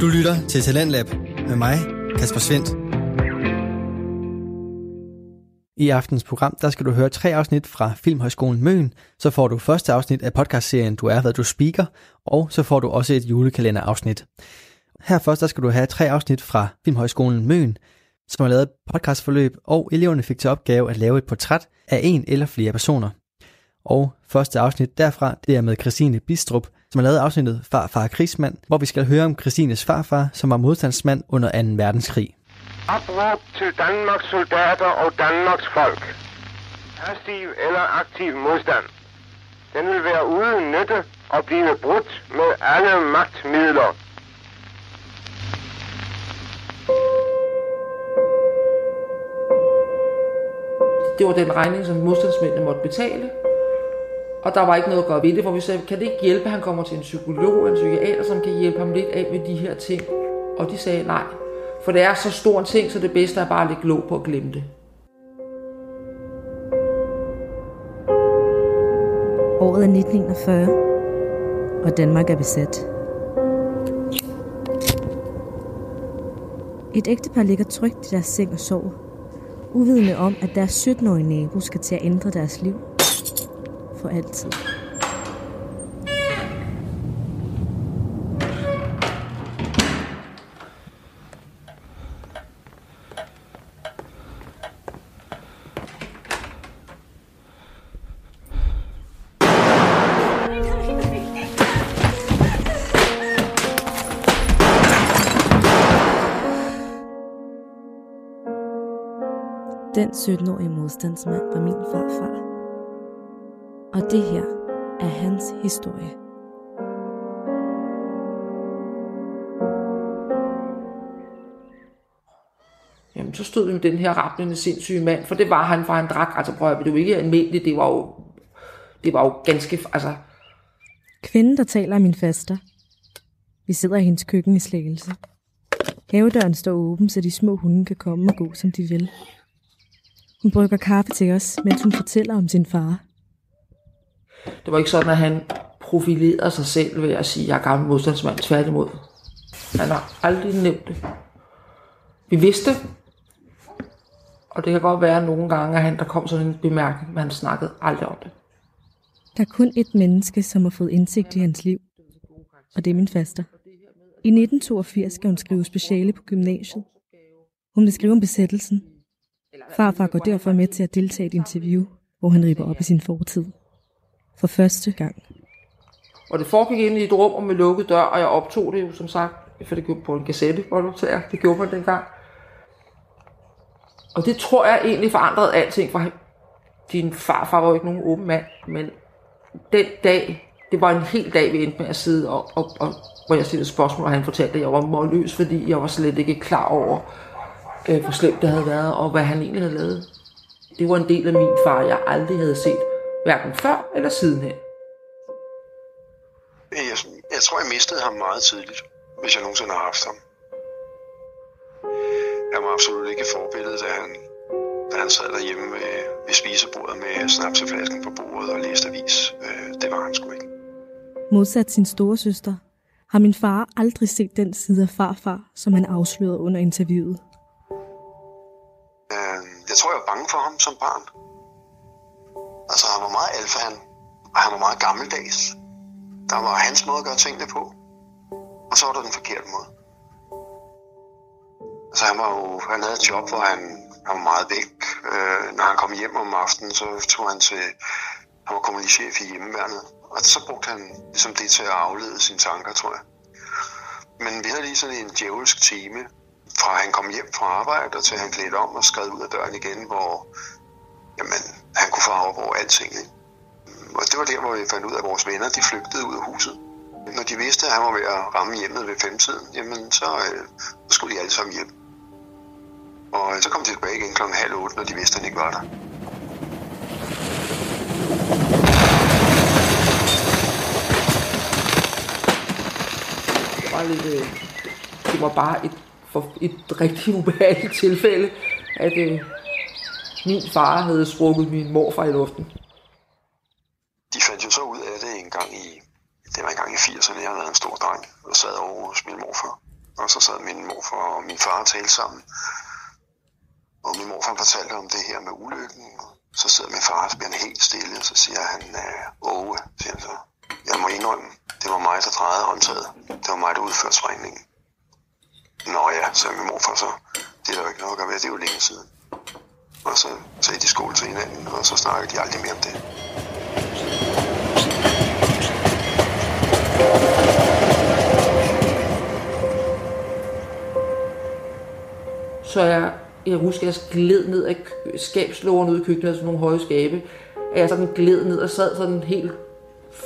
Du lytter til Talentlab med mig, Kasper Svendt. I aftens program, der skal du høre tre afsnit fra Filmhøjskolen Møn. Så får du første afsnit af podcastserien Du er, hvad du speaker, og så får du også et julekalenderafsnit. Her først, der skal du have tre afsnit fra Filmhøjskolen Møn, som har lavet podcastforløb, og eleverne fik til opgave at lave et portræt af en eller flere personer. Og første afsnit derfra, det er med Christine Bistrup, som har lavet afsnittet Farfar og krigsmand, hvor vi skal høre om Christines farfar, som var modstandsmand under 2. verdenskrig. Opråb til Danmarks soldater og Danmarks folk. Passiv eller aktiv modstand. Den vil være uden nytte og blive brudt med alle magtmidler. Det var den regning, som modstandsmændene måtte betale. Og der var ikke noget at gøre ved det, for vi sagde, kan det ikke hjælpe, at han kommer til en psykolog, en psykiater, som kan hjælpe ham lidt af med de her ting? Og de sagde nej. For det er så stor en ting, så det bedste er bare at lægge låg på at glemme det. Året er 1941, og Danmark er besat. Et ægtepar ligger trygt i deres seng og sover, uvidende om, at deres 17-årige nabo skal til at ændre deres liv for altid. Den 17-årige modstandsmand var min farfar. Og det her er hans historie. Jamen, så stod vi med den her rappelende sindssyge mand, for det var han, for han drak, altså prøv at det var ikke almindeligt, det var jo, det var jo ganske, altså, Kvinden, der taler er min faster. Vi sidder i hendes køkken i Slagelse. Havedøren står åben, så de små hunde kan komme og gå, som de vil. Hun brygger kaffe til os, mens hun fortæller om sin far det var ikke sådan, at han profilerede sig selv ved at sige, at jeg er gammel modstandsmand, tværtimod. Han har aldrig nævnt det. Vi vidste, og det kan godt være nogle gange, at han, der kom sådan en bemærkning, men han snakkede aldrig om det. Der er kun et menneske, som har fået indsigt i hans liv, og det er min faster. I 1982 skal hun skrive speciale på gymnasiet. Hun vil skrive om besættelsen. Farfar går derfor med til at deltage i et interview, hvor han ripper op i sin fortid. For første gang. Og det foregik inde i et rum og med lukket dør, og jeg optog det jo som sagt, for det gjorde på en kassette, optager. Det gjorde man dengang. Og det tror jeg egentlig forandrede alting, for din farfar var jo ikke nogen åben mand, men den dag, det var en hel dag, vi endte med at sidde og, og, og hvor jeg stillede spørgsmål, og han fortalte, at jeg var målløs, fordi jeg var slet ikke klar over, øh, hvor slemt det havde været, og hvad han egentlig havde lavet. Det var en del af min far, jeg aldrig havde set, hverken før eller sidenhen. Jeg, jeg tror, jeg mistede ham meget tidligt, hvis jeg nogensinde har haft ham. Han var absolut ikke et forbillede, da han, da han sad derhjemme ved, ved spisebordet med snapseflasken på bordet og læste avis. Øh, det var han sgu ikke. Modsat sin store søster, har min far aldrig set den side af farfar, som han afslørede under interviewet. Øh, jeg tror, jeg var bange for ham som barn. Altså, han var meget alfa, og han var meget gammeldags. Der var hans måde at gøre tingene på, og så var der den forkerte måde. Altså, han, var jo, han havde et job, hvor han, han var meget væk. Øh, når han kom hjem om aftenen, så tog han til... Han var kommunalchef i hjemmeværnet, og så brugte han ligesom det til at aflede sine tanker, tror jeg. Men vi havde lige sådan en djævelsk time, fra han kom hjem fra arbejde, og til han klædte om og skred ud af døren igen, hvor jamen, han kunne farve over alting. Ikke? Og det var der, hvor vi fandt ud af, at vores venner de flygtede ud af huset. Når de vidste, at han var ved at ramme hjemmet ved femtiden, jamen så, øh, så skulle de alle sammen hjem. Og øh, så kom de tilbage igen klokken halv otte, når de vidste, at han ikke var der. Det var lidt, øh, det var bare et, for, et rigtig ubehageligt tilfælde, at øh, min far havde sprukket min morfar i luften. De fandt jo så ud af det en gang i, det var en gang i 80'erne, jeg havde en stor dreng, og sad over hos min morfar. og så sad min morfar og min far og talte sammen. Og min morfar fortalte om det her med ulykken, så sidder min far, og bliver helt stille, og så siger han, Åge, siger han så, jeg må indrømme, det var mig, der drejede håndtaget. Det var mig, der udførte sprængningen. Nå ja, sagde min morfar så, det er jo ikke noget at gøre ved, det er jo længe siden. Og så sagde de skål til hinanden, og så snakkede de aldrig mere om det. Så jeg, jeg husker, at jeg gled ned af skabslåren ud i køkkenet, altså nogle høje skabe. At jeg sådan gled ned og sad sådan helt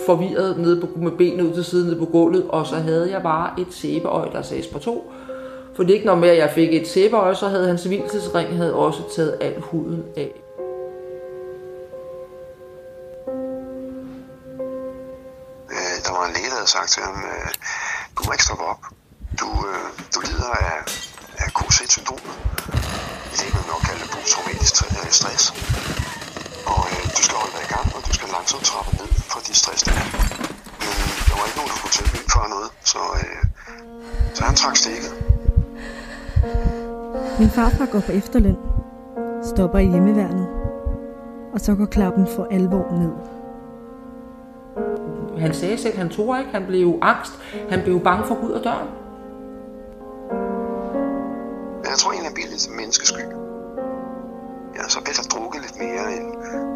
forvirret nede på, med benene ud til siden nede på gulvet, og så havde jeg bare et sæbeøj, der sagde på to. For det er ikke noget med, at jeg fik et sæbeøje, så havde hans hvilesesring havde også taget al huden af. Øh, der var en læge, der havde sagt til ham, øh, du må ikke stoppe op. Du, øh, du lider af, af KC-syndromet. Det er nok kalde det posttraumatisk øh, stress. Og øh, du skal holde dig i gang, og du skal langsomt trappe ned fra de stress, der er. Men øh, der var ikke nogen, der kunne tilbyde for noget, så, øh, så han trak stikket. Min farfar går på efterløn, stopper i hjemmeværnet, og så går klappen for alvor ned. Han sagde selv, at han tog ikke. Han blev angst. Han blev bange for Gud og døren. Jeg tror egentlig, det er lidt menneskesky. Ja, så blev der drukket lidt mere, end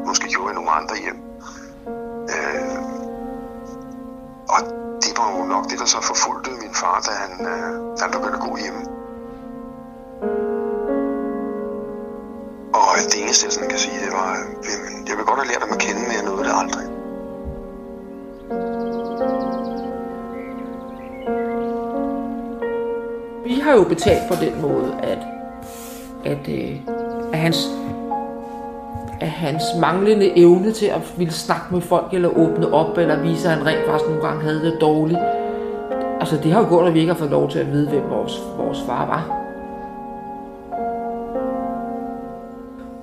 måske gjorde nogle andre hjem. Øh, og det var jo nok det, der så forfulgte min far, da han, øh, han begyndte at gå hjemme. Og det eneste, jeg sådan kan sige, det var, jamen, jeg vil godt have lært dem at kende, men jeg nåede det aldrig. Vi har jo betalt på den måde, at, at, øh, at hans at hans manglende evne til at ville snakke med folk, eller åbne op, eller vise, at han rent faktisk nogle gange havde det dårligt. Altså, det har jo gjort, at vi ikke har fået lov til at vide, hvem vores, vores far var.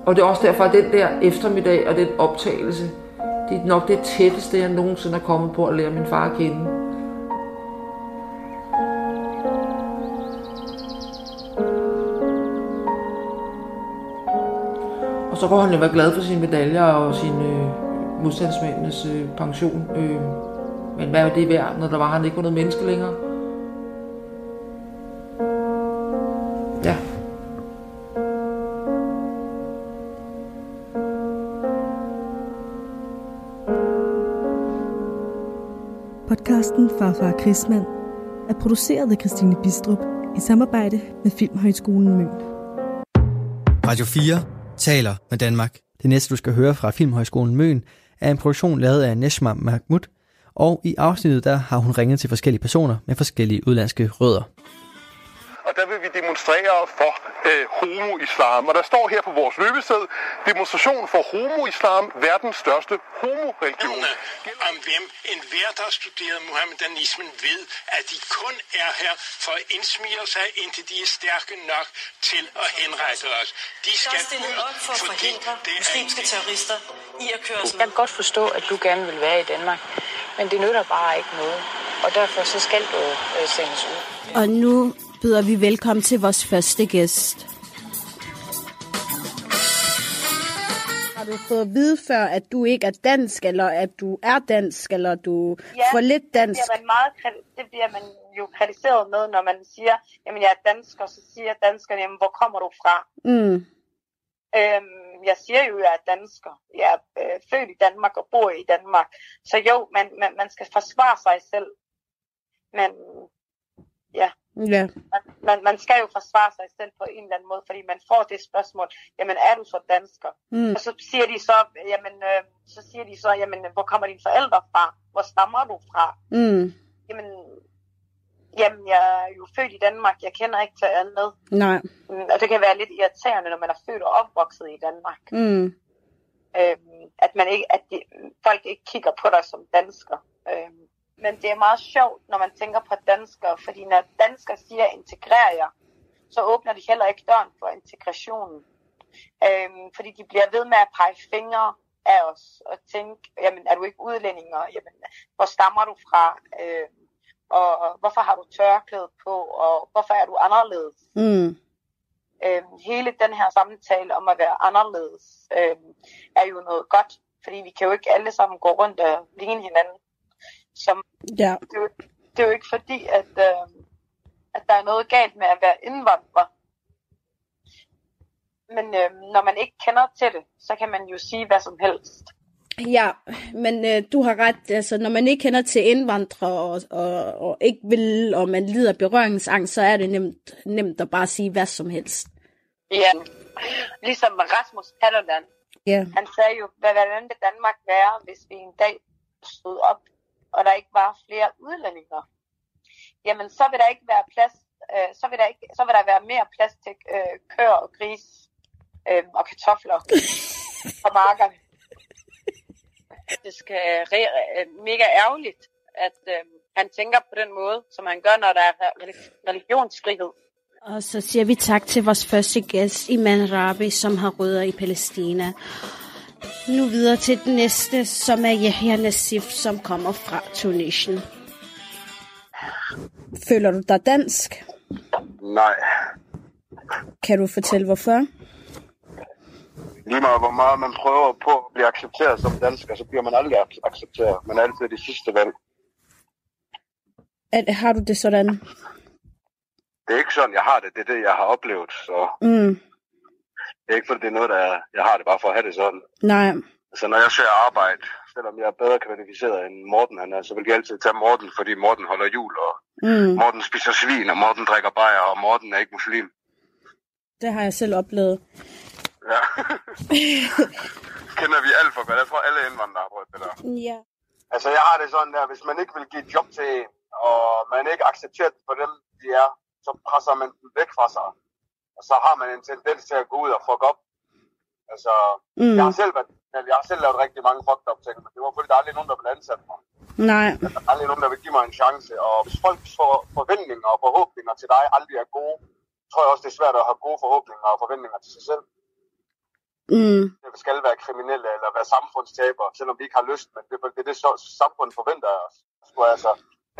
Og det er også derfor, at den der eftermiddag og den optagelse, det er nok det tætteste, jeg nogensinde er kommet på at lære min far at kende. Og så går han jo være glad for sine medaljer og sin øh, modstandsmændenes øh, pension. Øh, men hvad var det værd, når der var han ikke var noget menneske længere? Podcasten Farfar Krigsmand er produceret af Christine Bistrup i samarbejde med Filmhøjskolen Møn. Radio 4 taler med Danmark. Det næste, du skal høre fra Filmhøjskolen Møn, er en produktion lavet af Neshma Mahmoud, og i afsnittet der har hun ringet til forskellige personer med forskellige udlandske rødder og der vil vi demonstrere for øh, homo-islam. Og der står her på vores løbested, demonstration for homo-islam, verdens største homo-religion. Om hvem enhver, der har studeret muhammedanismen, ved, at de kun er her for at indsmire sig, indtil de er stærke nok til at henrette os. De skal ud, op for at forhindre muslimske terrorister i at køre Jeg kan godt forstå, at du gerne vil være i Danmark, men det nytter bare ikke noget. Og derfor så skal du øh, sendes ud. Og nu byder vi velkommen til vores første gæst. Har du fået at vide før, at du ikke er dansk, eller at du er dansk, eller du ja, får lidt dansk? Det bliver, man meget, det bliver man jo kritiseret med, når man siger, jamen jeg er dansk, og så siger danskerne, jamen hvor kommer du fra? Mm. Øhm, jeg siger jo, at jeg er dansker. Jeg er øh, født i Danmark og bor i Danmark. Så jo, man, man, man skal forsvare sig selv. Men ja, Ja. man, man, man skal jo forsvare sig selv på en eller anden måde, fordi man får det spørgsmål, jamen er du så dansker? Mm. Og så siger de så, jamen, øh, så siger de så, jamen, hvor kommer dine forældre fra? Hvor stammer du fra? Mm. Jamen, jamen, jeg er jo født i Danmark, jeg kender ikke til andet. Nej. Mm, Og det kan være lidt irriterende, når man er født og opvokset i Danmark. Mm. Øhm, at man ikke, at de, folk ikke kigger på dig som dansker. Øhm, men det er meget sjovt, når man tænker på danskere, fordi når danskere siger integrer jer, så åbner de heller ikke døren for integrationen. Øhm, fordi de bliver ved med at pege fingre af os og tænke, jamen er du ikke udlændinger? Jamen, hvor stammer du fra? Øhm, og hvorfor har du tørklæde på, og hvorfor er du anderledes? Mm. Øhm, hele den her samtale om at være anderledes øhm, er jo noget godt, fordi vi kan jo ikke alle sammen gå rundt og ligne hinanden. Som, Ja. det, er jo, det er jo ikke fordi, at, øhm, at der er noget galt med at være indvandrer. Men øhm, når man ikke kender til det, så kan man jo sige hvad som helst. Ja, men øh, du har ret. Altså, når man ikke kender til indvandrere og, og, og ikke vil, og man lider berøringsangst, så er det nemt, nemt at bare sige hvad som helst. Ja, ligesom Rasmus Paludan. Ja. Han sagde jo, hvad hvordan vil Danmark være, hvis vi en dag stod op, og der ikke var flere udlændinger? Jamen, så vil der ikke være plads, øh, så, vil der ikke, så vil der være mere plads til øh, køer og gris øh, og kartofler på markerne. Det skal re- øh, mega ærgerligt, at øh, han tænker på den måde, som han gør, når der er relig- religionsfrihed. Og så siger vi tak til vores første gæst, Iman Rabi, som har rødder i Palæstina. Nu videre til den næste, som er Yahya Nassif, som kommer fra Tunesien. Føler du dig dansk? Nej. Kan du fortælle hvorfor? Lige meget hvor meget man prøver på at blive accepteret som dansker, så bliver man aldrig ac- accepteret. Man er altid det sidste valg. At, har du det sådan? Det er ikke sådan, jeg har det. Det er det, jeg har oplevet. Så Mm, er ikke fordi, det er noget, der er, jeg har det bare for at have det sådan. nej. Så når jeg ser arbejde, selvom jeg er bedre kvalificeret end Morten han er, så vil jeg altid tage Morten, fordi Morten holder jul, og Mm, Morten spiser svin, og Morten drikker bajer, og Morten er ikke muslim. det har jeg selv oplevet. Ja. Kender vi alt for godt. Jeg tror, alle indvandrere har prøvet det der. Ja. Altså, jeg har det sådan der, hvis man ikke vil give et job til en, og man ikke accepterer dem for dem, de er, så presser man dem væk fra sig. Og så har man en tendens til at gå ud og fuck op. Altså, Mm. jeg har selv været, jeg har selv lavet rigtig mange fucked up ting, men det var fordi, der er aldrig nogen, der vil ansætte mig. Nej. Der er aldrig nogen, der vil give mig en chance. Og hvis folks for- forventninger og forhåbninger til dig aldrig er gode, tror jeg også, det er svært at have gode forhåbninger og forventninger til sig selv. Mm, Det skal være kriminelle eller være samfundstaber, selvom vi ikke har lyst, men det er det, det samfundet forventer af os. Jeg skulle altså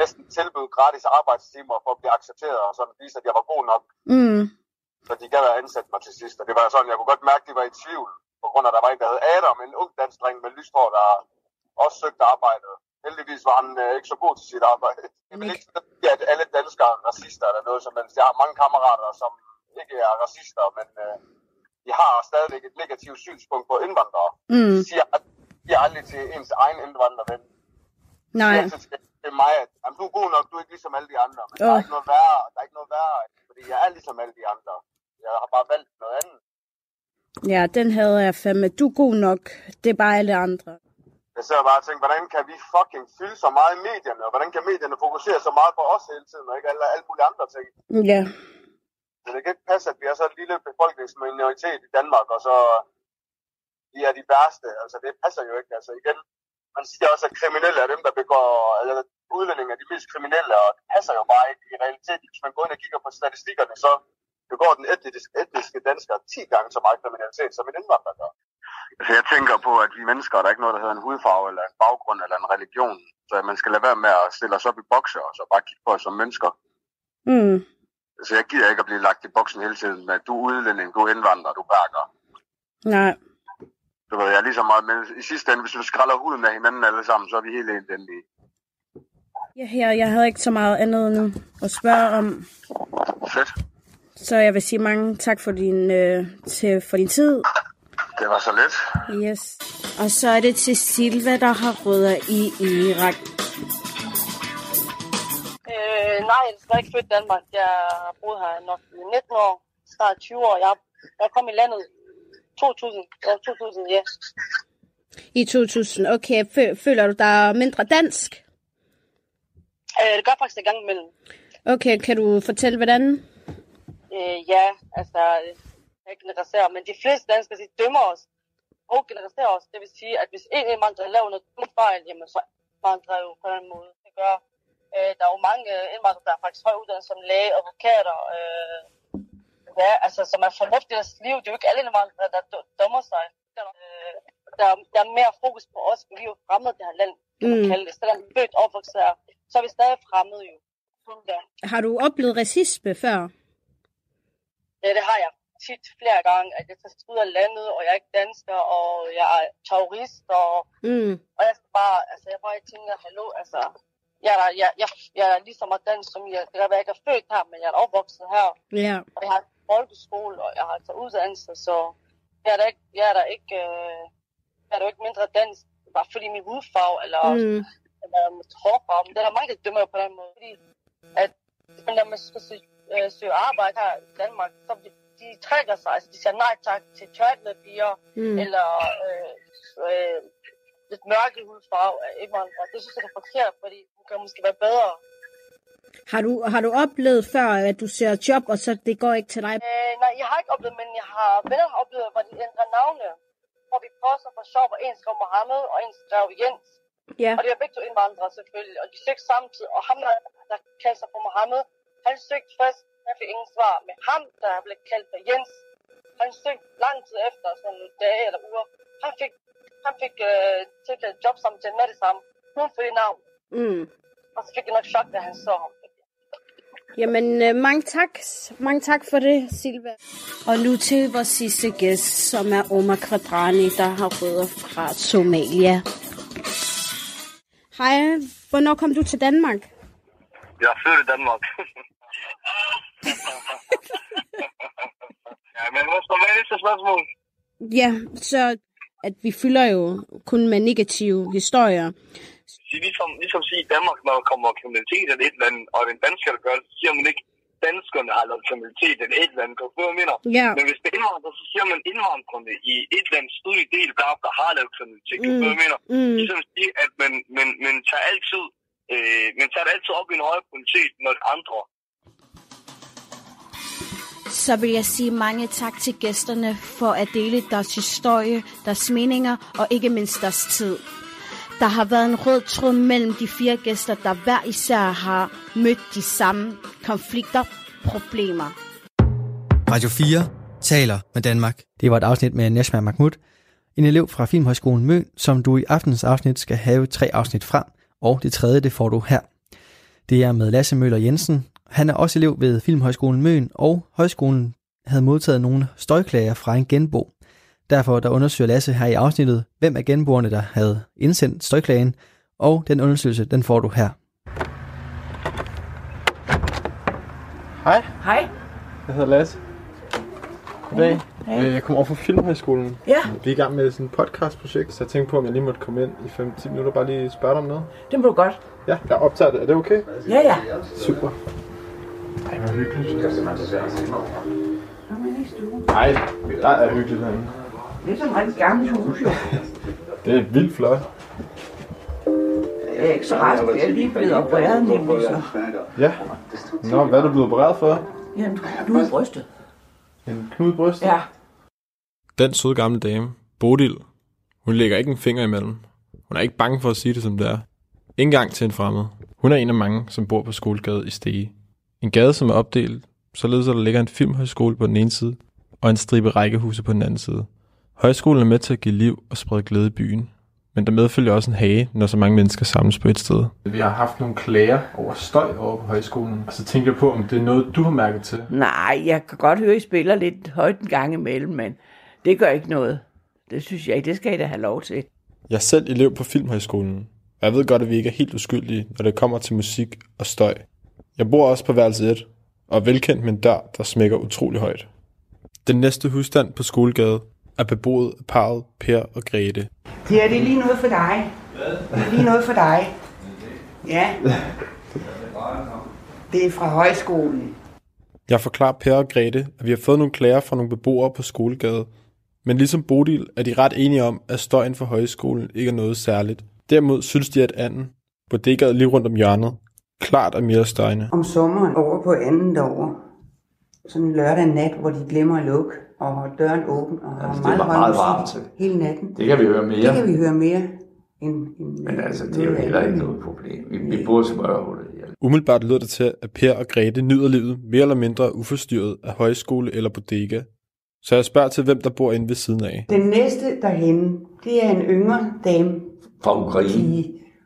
næsten tilbyde gratis arbejdstimer for at blive accepteret og sådan vise, at jeg var god nok, mm, så de gad at ansætte mig til sidst. Og det var sådan, jeg kunne godt mærke, at de var i tvivl, på grund af, at der var en, der hed Adam, en ung dansk dreng med lyst hår, der også søgte arbejde. Heldigvis var han øh, ikke så god til sit arbejde. Det vil ikke sige, at alle danskere er racister eller noget som helst. Jeg har mange kammerater, som ikke er racister, men øh, de har stadigvæk et negativt synspunkt på indvandrere. Mm. De siger, at de er aldrig til ens egen indvandrerven. nej. Det er altid til, til mig, at jamen, du er god nok, du er ikke ligesom alle de andre. Men oh. der er ikke noget værre, der er ikke noget værre, fordi jeg er ligesom alle de andre. Jeg har bare valgt noget andet. Ja, den havde jeg fandme. Du er god nok. Det er bare alle andre. Jeg sidder bare og tænker, hvordan kan vi fucking fylde så meget i medierne, og hvordan kan medierne fokusere så meget på os hele tiden, og ikke alle, alle mulige andre ting. Ja. Så det kan ikke passe, at vi er så en lille befolkningsminoritet i Danmark, og så vi er de værste. Altså, det passer jo ikke. Altså, igen, man siger også, at kriminelle er dem, der begår, eller udlændinge er de mest kriminelle, og det passer jo bare ikke i realiteten. Hvis man går ind og kigger på statistikkerne, så begår den etniske, etniske dansker 10 gange så meget kriminalitet, som en indvandrer gør. Altså, jeg tænker på, at vi mennesker, der er ikke noget, der hedder en hudfarve, eller en baggrund, eller en religion. Så man skal lade være med at stille os op i bokser, og så bare kigge på os som mennesker. Mm. Så jeg gider ikke at blive lagt i boksen hele tiden med, at du er udlænding, du er indvandrer, du er bærker. Nej. Du ved, jeg er lige så meget med. I sidste ende, hvis vi skræller huden af hinanden alle sammen, så er vi helt elendige. Ja, her, jeg havde ikke så meget andet nu at spørge om. Fedt. Så jeg vil sige mange tak for din, øh, til, for din tid. Det var så let. Yes. Og så er det til Silva, der har rødder i Irak. Øh, nej, jeg er ikke født i Danmark. Jeg har boet her nok i 19 år, snart 20 år. Jeg, jeg kom i landet 2000, ja, 2000, ja. I 2000. Okay, fø- føler du dig mindre dansk? Øh, det gør faktisk en gang imellem. Okay, kan du fortælle, hvordan? Øh, ja, altså, jeg generaliserer, men de fleste danskere, de dømmer os og generaliserer os. Det vil sige, at hvis en indvandrer laver noget dumt fejl, jamen så indvandrer jo på den måde. Det gør, øh, der er jo mange indvandrere, der er faktisk høj uddannelse som læge, advokater, øh, ja, altså, som er fornuftige i deres liv. Det er jo ikke alle indvandrere, der d- dummer sig. Øh, der, der er mere fokus på os, vi er jo fremmede det her land, kan man Mm. kalde det. Selvom vi er født og opvokset her, så er vi stadig fremmede jo. Ja. Har du oplevet racisme før? Ja, det har jeg tit flere gange, at jeg tager ud af landet, og jeg er ikke dansker, og jeg er terrorist, og, Mm. og jeg skal bare, altså jeg bare tænker, hallo, altså, jeg er, jeg, jeg, jeg er lige så meget dansk som jeg. Det kan være, jeg ikke er født her, men jeg er opvokset her. Ja. Og jeg har folkeskole, og jeg har altså uddannelse, så jeg er da ikke, jeg er da ikke, øh, jeg er da ikke mindre dansk, bare fordi min hudfarve, eller, Mm. eller mit hårfarve. Men det er der mange, der dømmer på den måde, fordi at men når man skal søge, øh, søge arbejde her i Danmark, så de, trækker sig, altså de siger nej tak til tørtlepiger, Mm. eller øh, øh, lidt mørke hudfarve af indvandrere. Det synes jeg er forkert, fordi det kan måske være bedre. Har du, har du oplevet før, at du ser job, og så det går ikke til dig? Øh, nej, jeg har ikke oplevet, men jeg har venner, har oplevet, hvor de ændrer navne. Hvor vi poster for sjov, og en skrev Mohammed, og en skrev Jens. Ja. Og det er begge to indvandrere selvfølgelig, og de søgte samtidig. Og ham, der, der kaldte sig for Mohammed, han søgte først, han fik ingen svar. Men ham, der blev kaldt for Jens, han søgte lang tid efter, sådan nogle dage eller uger. Han fik, han fik øh, tilkaldt jobsamtale med det samme. Hun fik navn. Mm. Og så fik jeg nok chok, da han så ham. Jamen, øh, mange tak. Mange tak for det, Silva. Og nu til vores sidste gæst, som er Omar Quadrani, der har rødder fra Somalia. Hej, hvornår kom du til Danmark? Jeg er født i Danmark. ja, men hvad står med næste spørgsmål? Ja, så at vi fylder jo kun med negative historier. Sige, ligesom, ligesom sige i Danmark, når der kommer kriminalitet eller et eller andet, og en dansker, der gør det, så siger man ikke, danskerne har lavet kriminalitet eller et eller andet. Kan du mener? Ja. Men hvis det er indvandrere, så siger man indvandrerne i et eller andet sydlig del der, der har lavet kriminalitet. Kan du jeg mener? Mm. Ligesom at sige, at man, man, man tager altid øh, man tager det altid op i en højere prioritet, når det andre. Så vil jeg sige mange tak til gæsterne for at dele deres historie, deres meninger og ikke mindst deres tid. Der har været en rød tråd mellem de fire gæster, der hver især har mødt de samme konflikter, problemer. Radio 4 taler med Danmark. Det var et afsnit med Neshma Mahmoud, en elev fra Filmhøjskolen Møn, som du i aftens afsnit skal have tre afsnit frem, og det tredje, det får du her. Det er med Lasse Møller Jensen. Han er også elev ved Filmhøjskolen Møn, og højskolen havde modtaget nogle støjklager fra en genbo. Derfor der undersøger Lasse her i afsnittet, hvem af genboerne, der havde indsendt støjklagen, og den undersøgelse, den får du her. Hej, Hej. jeg hedder Lasse. Goddag. Hej. Øh, Jeg kommer over fra Filmhøjskolen. Ja. Vi er i gang med sådan et podcastprojekt, så jeg tænkte på, om jeg lige måtte komme ind i 5-10 minutter og bare lige spørge dig om noget. Det må du godt. Ja, jeg optager det. Er det okay? Ja, ja. Super. Ej, hvor hyggeligt. Kom ind i stuen. Ej, der er hyggeligt herinde. Det er sådan et rigtig gammelt hus, jo. Det er vildt flot. Jeg er ikke så rask, jeg er lige blevet opereret nemlig så. Ja. Nå, hvad er du blevet opereret for? Jamen, du er brystet. En knude i brystet? Ja. Den søde gamle dame, Bodil, hun lægger ikke en finger imellem. Hun er ikke bange for at sige det, som det er. Ikke engang til en fremmed. Hun er en af mange, som bor på Skolegade i Stege. En gade, som er opdelt, således at der ligger en filmhøjskole på den ene side, og en stribe rækkehuse på den anden side. Højskolen er med til at give liv og sprede glæde i byen, men der medfølger også en hage, når så mange mennesker samles på et sted. Vi har haft nogle klager over støj over på højskolen. Og så tænkte jeg på, om det er noget, du har mærket til. Nej, jeg kan godt høre, at I spiller lidt højt en gang imellem, men det gør ikke noget. Det synes jeg ikke, det skal I da have lov til. Jeg er selv elev på Filmhøjskolen, og jeg ved godt, at vi ikke er helt uskyldige, når det kommer til musik og støj. Jeg bor også på værelse 1, og er velkendt med en dør, der smækker utrolig højt. Den næste husstand på Skolegade er beboet parret Per og Grete. Det her det er lige noget for dig. Det er lige noget for dig. Ja. Det er fra højskolen. Jeg forklarer Per og Grete, at vi har fået nogle klager fra nogle beboere på Skolegade. Men ligesom Bodil er de ret enige om, at støjen for højskolen ikke er noget særligt. Derimod synes de, at anden, bodegaet lige rundt om hjørnet, klart er mere støjende. Om sommeren over på anden derovre. Sådan en lørdag nat, hvor de glemmer at lukke, og døren åben, og har Altså, det meget, var høj meget varmt til. hele natten. Det kan vi høre mere. Det kan vi høre mere. End, end, Men altså, det er jo heller ikke noget problem. Vi, vi bor smørhullet her. Umiddelbart lyder det til, at Per og Grete nyder livet mere eller mindre uforstyrret af højskole eller bodega. Så jeg spørger til, hvem der bor inde ved siden af. Den næste derhenne, det er en yngre dame. Fra Ukraine.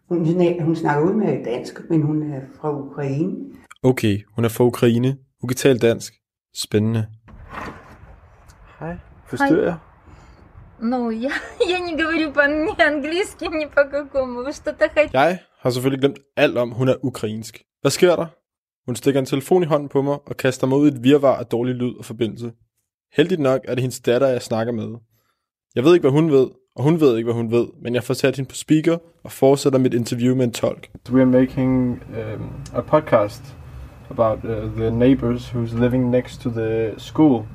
Hun, hun snakker ud med dansk, men hun er fra Ukraine. Okay, hun er fra Ukraine. Hun kan tale dansk. Spændende. Hej. Forstyrrer jeg? Ну, я, я не говорю по-английски ни по какому. Вы что-то хотите? Jeg har selvfølgelig glemt alt om, hun er ukrainsk. Hvad sker der? Hun stikker en telefon i hånden på mig og kaster mig ud i et virvar af dårlig lyd og forbindelse. Heldigt nok er det hendes datter, jeg snakker med. Jeg ved ikke, hvad hun ved, og hun ved ikke, hvad hun ved, men jeg får sat hende på speaker og fortsætter mit interview med en tolk. We are making um, a podcast about uh, the neighbors who's living next to the school.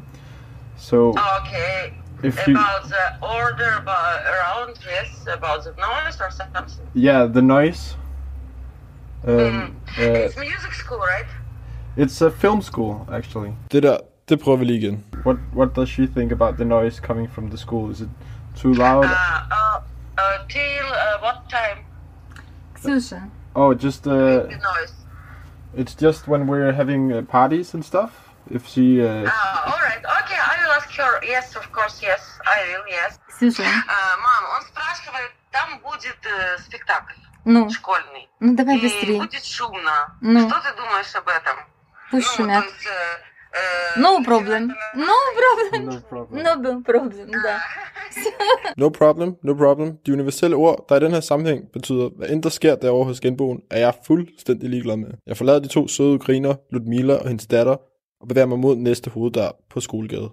So. Okay. If you, about the order about around yes about the noise or something. Yeah, the noise. Um, mm. uh, it's music school, right? It's a film school, actually. Did der, det prøver vi lige igen. What What does she think about the noise coming from the school? Is it too loud? Uh, uh, uh till uh, what time? Susan? Oh, just uh. The noise. It's just when we're having uh, parties and stuff. If she, uh, Ah, all right. Okay, I will ask her. Yes, of course, yes, I will, yes. Ксюша. Uh, мам, он спрашивает, там будет э, спектакль Ну, школьный. ну давай и быстрее. будет шумно. Ну. Что ты думаешь об этом? Пусть ну, шумят. то есть, э, э, No problem. No problem. no problem. No problem, да. No problem, no problem. De universelle ord, der i den her sammenhæng betyder, hvad end der sker derovre hos genboen, er jeg fuldstændig ligeglad med. Jeg forlader de to søde ukrainer, Ludmila og hendes datter, og bevæger mig mod næste hoveddør på skolegade.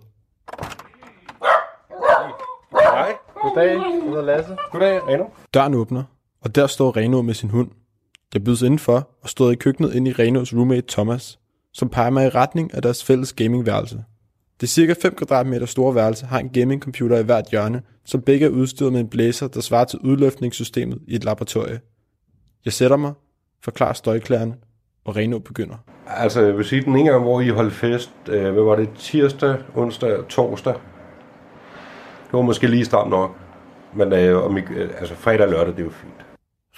Hej. Goddag. Jeg hedder Lasse. Goddag, Reno. Døren åbner, og der står Reno med sin hund. Jeg bydes indenfor og står i køkkenet ind i Renos roommate Thomas, som peger mig i retning af deres fælles gamingværelse. Det cirka 5 kvadratmeter store værelse har en gamingcomputer i hvert hjørne, som begge er udstyret med en blæser, der svarer til udløftningssystemet i et laboratorie. Jeg sætter mig, forklarer støjklærerne, og Reno begynder. Altså, jeg vil sige, den ene gang, hvor I holdt fest, øh, hvad var det, tirsdag, onsdag torsdag? Det var måske lige stramt nok. Men øh, om I, øh, altså, fredag og lørdag, det er jo fint.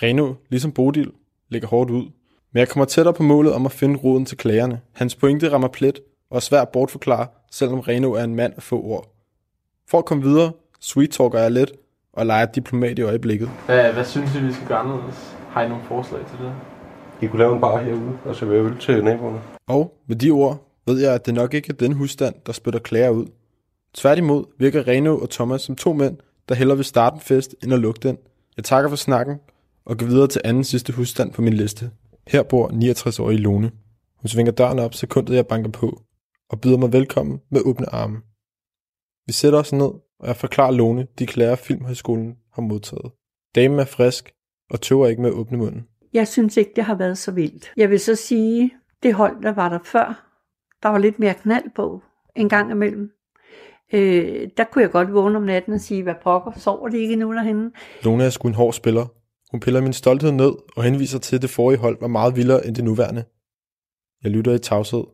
Reno, ligesom Bodil, ligger hårdt ud. Men jeg kommer tættere på målet om at finde roden til klagerne. Hans pointe rammer plet og er svært at bortforklare, selvom Reno er en mand af få ord. For at komme videre, sweet talker jeg lidt og leger diplomat i øjeblikket. Hvad, hvad synes I, vi skal gøre anderledes? Har I nogle forslag til det? I kunne lave en bar herude og servere øl til naboerne. Og med de ord ved jeg, at det nok ikke er den husstand, der spytter klager ud. Tværtimod virker Reno og Thomas som to mænd, der hellere vil starte en fest, end at lukke den. Jeg takker for snakken og går videre til anden sidste husstand på min liste. Her bor 69-årige Lone. Hun svinger døren op sekundet jeg banker på, og byder mig velkommen med åbne arme. Vi sætter os ned, og jeg forklarer Lone de klager Filmhøjskolen har modtaget. Damen er frisk og tøver ikke med at åbne munden. Jeg synes ikke, det har været så vildt. Jeg vil så sige, det hold, der var der før, der var lidt mere knald på en gang imellem. Øh, der kunne jeg godt vågne om natten og sige, hvad pokker, sover de ikke nu derhenne? Lone er sgu en hård spiller. Hun piller min stolthed ned og henviser til, at det forrige hold var meget vildere end det nuværende. Jeg lytter i tavshed.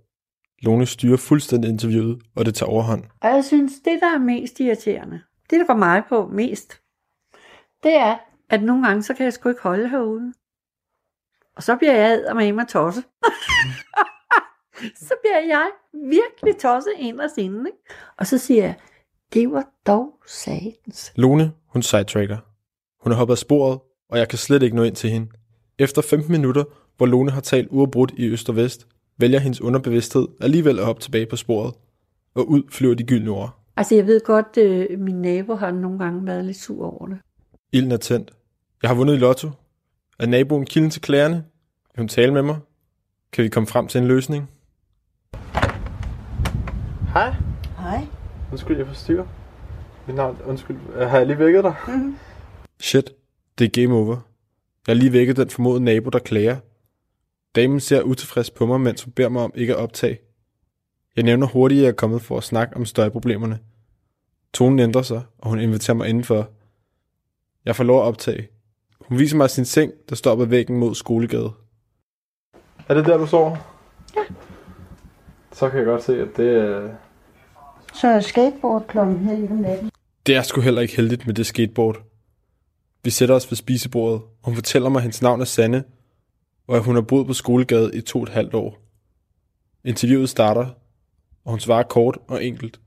Lone styrer fuldstændig interviewet, og det tager overhånd. Og jeg synes, det der er mest irriterende, det der går mig på mest, det er, at nogle gange, så kan jeg sgu ikke holde herude. Og så bliver jeg med mig tosse. så bliver jeg virkelig tosset ind og sinde. Ikke? Og så siger jeg, det var dog satans. Lone, hun sidetracker. Hun er hoppet af sporet, og jeg kan slet ikke nå ind til hende. Efter 15 minutter, hvor Lone har talt uafbrudt i øst og vest, vælger hendes underbevidsthed alligevel at hoppe tilbage på sporet. Og ud flyver de gyldne ord. Altså jeg ved godt, øh, min nabo har nogle gange været lidt sur over det. Ilden er tændt. Jeg har vundet i lotto. Er naboen kilden til klagerne? Vil hun tale med mig? Kan vi komme frem til en løsning? Hej. Hej. Undskyld, jeg forstyrrer. Mit navn, undskyld. Har jeg lige vækket dig? Mm-hmm. Shit, det er game over. Jeg har lige vækket den formodede nabo, der klager. Damen ser utilfreds på mig, mens hun beder mig om ikke at optage. Jeg nævner hurtigt, at jeg er kommet for at snakke om støjproblemerne. Tonen ændrer sig, og hun inviterer mig indenfor. Jeg får lov at optage. Hun viser mig sin seng, der står på væggen mod skolegade. Er det der, du sover? Ja. Så kan jeg godt se, at det er... Så er skateboard klokken her i om natten. Det er sgu heller ikke heldigt med det skateboard. Vi sætter os ved spisebordet, og hun fortæller mig, at hendes navn er Sanne, og at hun har boet på skolegade i to og et halvt år. Interviewet starter, og hun svarer kort og enkelt.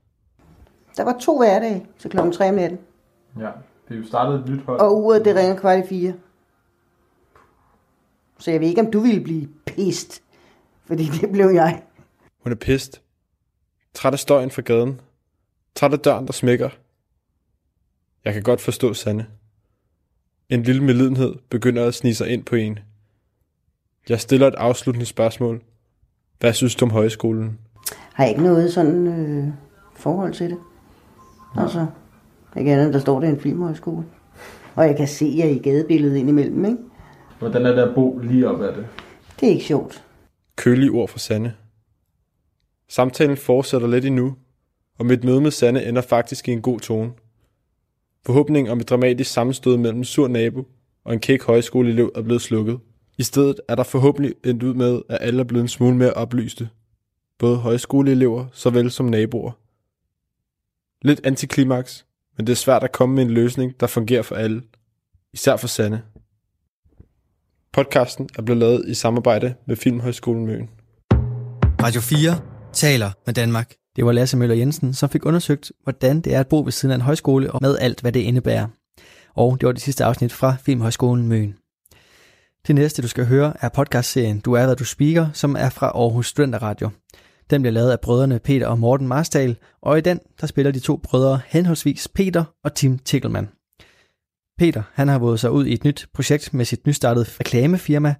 Der var to hverdage til klokken 3 om natten. Ja, det er jo startet et nyt hold. Og uret, det ringer kvart i fire. Så jeg ved ikke, om du ville blive pist. Fordi det blev jeg. Hun er pist. Træt af støjen fra gaden. Træt af døren, der smækker. Jeg kan godt forstå Sanne. En lille medlidenhed begynder at snige sig ind på en. Jeg stiller et afsluttende spørgsmål. Hvad synes du om højskolen? Har jeg ikke noget sådan øh, forhold til det. Altså, ikke andet, der står der en filmhøjskole. Og jeg kan se jer i gadebilledet indimellem, ikke? Hvordan er det at bo lige op ad det? Det er ikke sjovt. Kølige ord fra Sanne. Samtalen fortsætter lidt endnu, og mit møde med Sanne ender faktisk i en god tone. Forhåbningen om et dramatisk sammenstød mellem en sur nabo og en kæk højskoleelev er blevet slukket. I stedet er der forhåbentlig endt ud med, at alle er blevet en smule mere oplyste. Både højskoleelever såvel som naboer. Lidt antiklimaks, men det er svært at komme med en løsning, der fungerer for alle. Især for Sanne. Podcasten er blevet lavet i samarbejde med Filmhøjskolen Møn. Radio 4 taler med Danmark. Det var Lasse Møller Jensen, som fik undersøgt, hvordan det er at bo ved siden af en højskole og med alt, hvad det indebærer. Og det var det sidste afsnit fra Filmhøjskolen Møn. Det næste, du skal høre, er podcastserien Du er, hvad du speaker, som er fra Aarhus Studenterradio. Den bliver lavet af brødrene Peter og Morten Marstal, og i den, der spiller de to brødre henholdsvis Peter og Tim Tickelmann. Peter, han har våget sig ud i et nyt projekt med sit nystartede reklamefirma,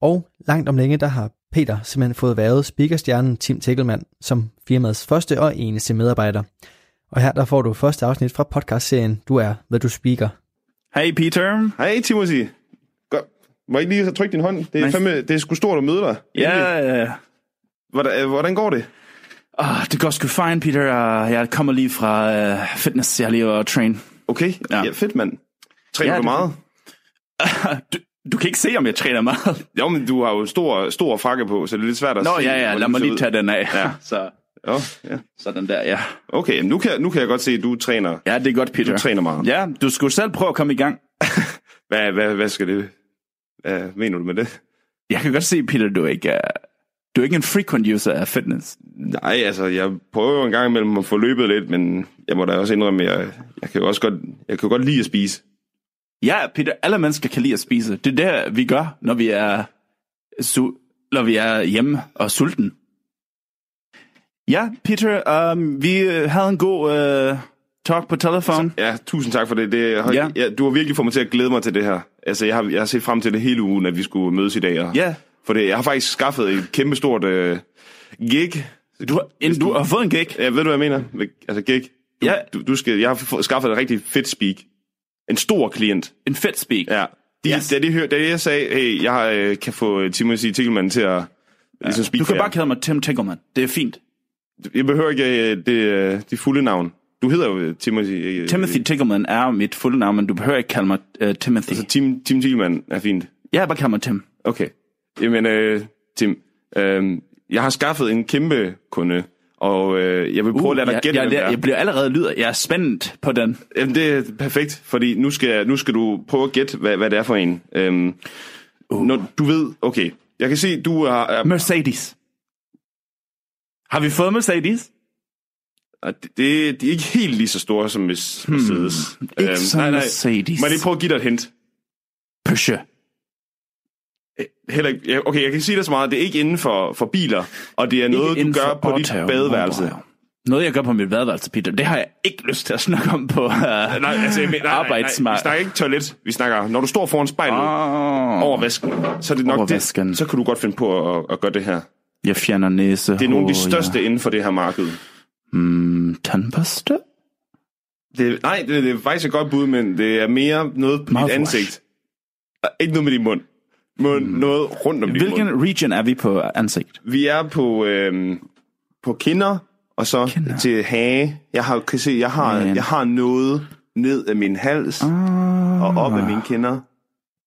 og langt om længe, der har Peter simpelthen fået været speakerstjernen Tim Tickelmann som firmaets første og eneste medarbejder. Og her der får du første afsnit fra podcastserien Du er, hvad du speaker. Hej Peter. Hej Timothy. Godt. Må jeg ikke lige trykke din hånd? Det er, fandme, det er sgu stort at møde dig. Ja, ja, ja. Hvordan, øh, hvordan går det? Ah, det går sgu fint, Peter. Uh, jeg kommer lige fra uh, fitness. Jeg er lige at train. Okay, ja, ja fedt mand. Træner Ja, du det- meget? du, du kan ikke se, om jeg træner meget. Jo, men du har jo stor, stor frakke på, så det er lidt svært at Nå, se. ja, ja. hvordan Lad mig lige tage den af. Ja. Så, Jo, ja. sådan der, ja. Okay, nu kan, nu kan jeg godt se, at du træner. Ja, det er godt, Peter. Du træner meget. Ja, du skulle selv prøve at komme i gang. Hvad, hvad, hvad skal det... Hvad mener du med det? Jeg kan godt se, Peter, du ikke, uh, du er ikke en frequent user af fitness. Nej, altså, jeg prøver en gang imellem at få løbet lidt, men jeg må da også indrømme, at jeg, jeg kan jo også godt, jeg kan godt lide at spise. Ja, Peter, alle mennesker kan lide at spise. Det er det, vi gør, når vi er, su- når vi er hjemme og sulten. Ja, Peter, um, vi øh, havde en god uh, talk på telefon. Ja, tusind tak for det. det har, Ja. ja. du har virkelig fået mig til at glæde mig til det her. Altså, jeg har, jeg har set frem til det hele ugen, at vi skulle mødes i dag. Og, Ja. For det, jeg har faktisk skaffet et kæmpestort øh, gig. Du har, en, du har fået en gig? Ja, ved du, hvad jeg mener? Altså gig. Du, Ja. du, du skal, jeg har skaffet et rigtig fedt speak. En stor klient. En fedt speak? Ja. De, Yes. da, de hør, da jeg sagde, hey, jeg øh, kan få Timothy Tickelmann til at ligesom speak Du kan jer. bare kalde mig Tim Tickelman. Det er fint. Jeg behøver ikke øh, det, øh, det fulde navn. Du hedder jo øh, Timothy. øh, Timothy Tickelman er mit fulde navn, men du behøver ikke kalde mig uh, Timothy. Altså Tim, Tim Tickelmann er fint. Ja, bare kalde mig Tim. Okay. Jamen, øh, Tim, øh, jeg har skaffet en kæmpe kunde, og øh, jeg vil prøve at lade dig jeg, gætte, jeg, jeg, jeg bliver allerede lyder. Jeg er spændt på den. Jamen, det er perfekt, fordi nu skal, nu skal du prøve at gætte, hvad, hvad det er for en. Øhm, uh. når du ved, okay, jeg kan se, du har... Er, Mercedes. Har vi fået Mercedes? Det, det, de er ikke helt lige så store som Mercedes. Hmm, ikke som Mercedes. Må jeg lige prøve at give dig et hint? Porsche. Øh, Heller ikke, ja, okay, jeg kan sige dig så meget. Det er ikke inden for, for biler, og det er noget, du gør på dit badeværelse. Noget, jeg gør på mit badeværelse, Peter. Det har jeg ikke lyst til at snakke om på uh, Nej, altså, nej, nej, nej, arbejdsmarkedet. vi snakker ikke toilet. Vi snakker, når du står foran spejlet oh. over vasken, så er det nok det, så kan du godt finde på at, at gøre det her. Jeg fjerner næse. Det er nogle af de største inden for det her marked. Ja. Mm, tandpasta? Det, nej, det, det er faktisk et godt bud, men det er mere noget på Mouthwash. dit ansigt. Ikke noget med din mund. Mund mm. Noget rundt om din Hvilken mund. region er vi på ansigt? Vi er på, øhm, på kinder, og så kinder. til hage. Jeg har, kan se, jeg har, Men. jeg har noget ned af min hals ah. og op af mine kinder.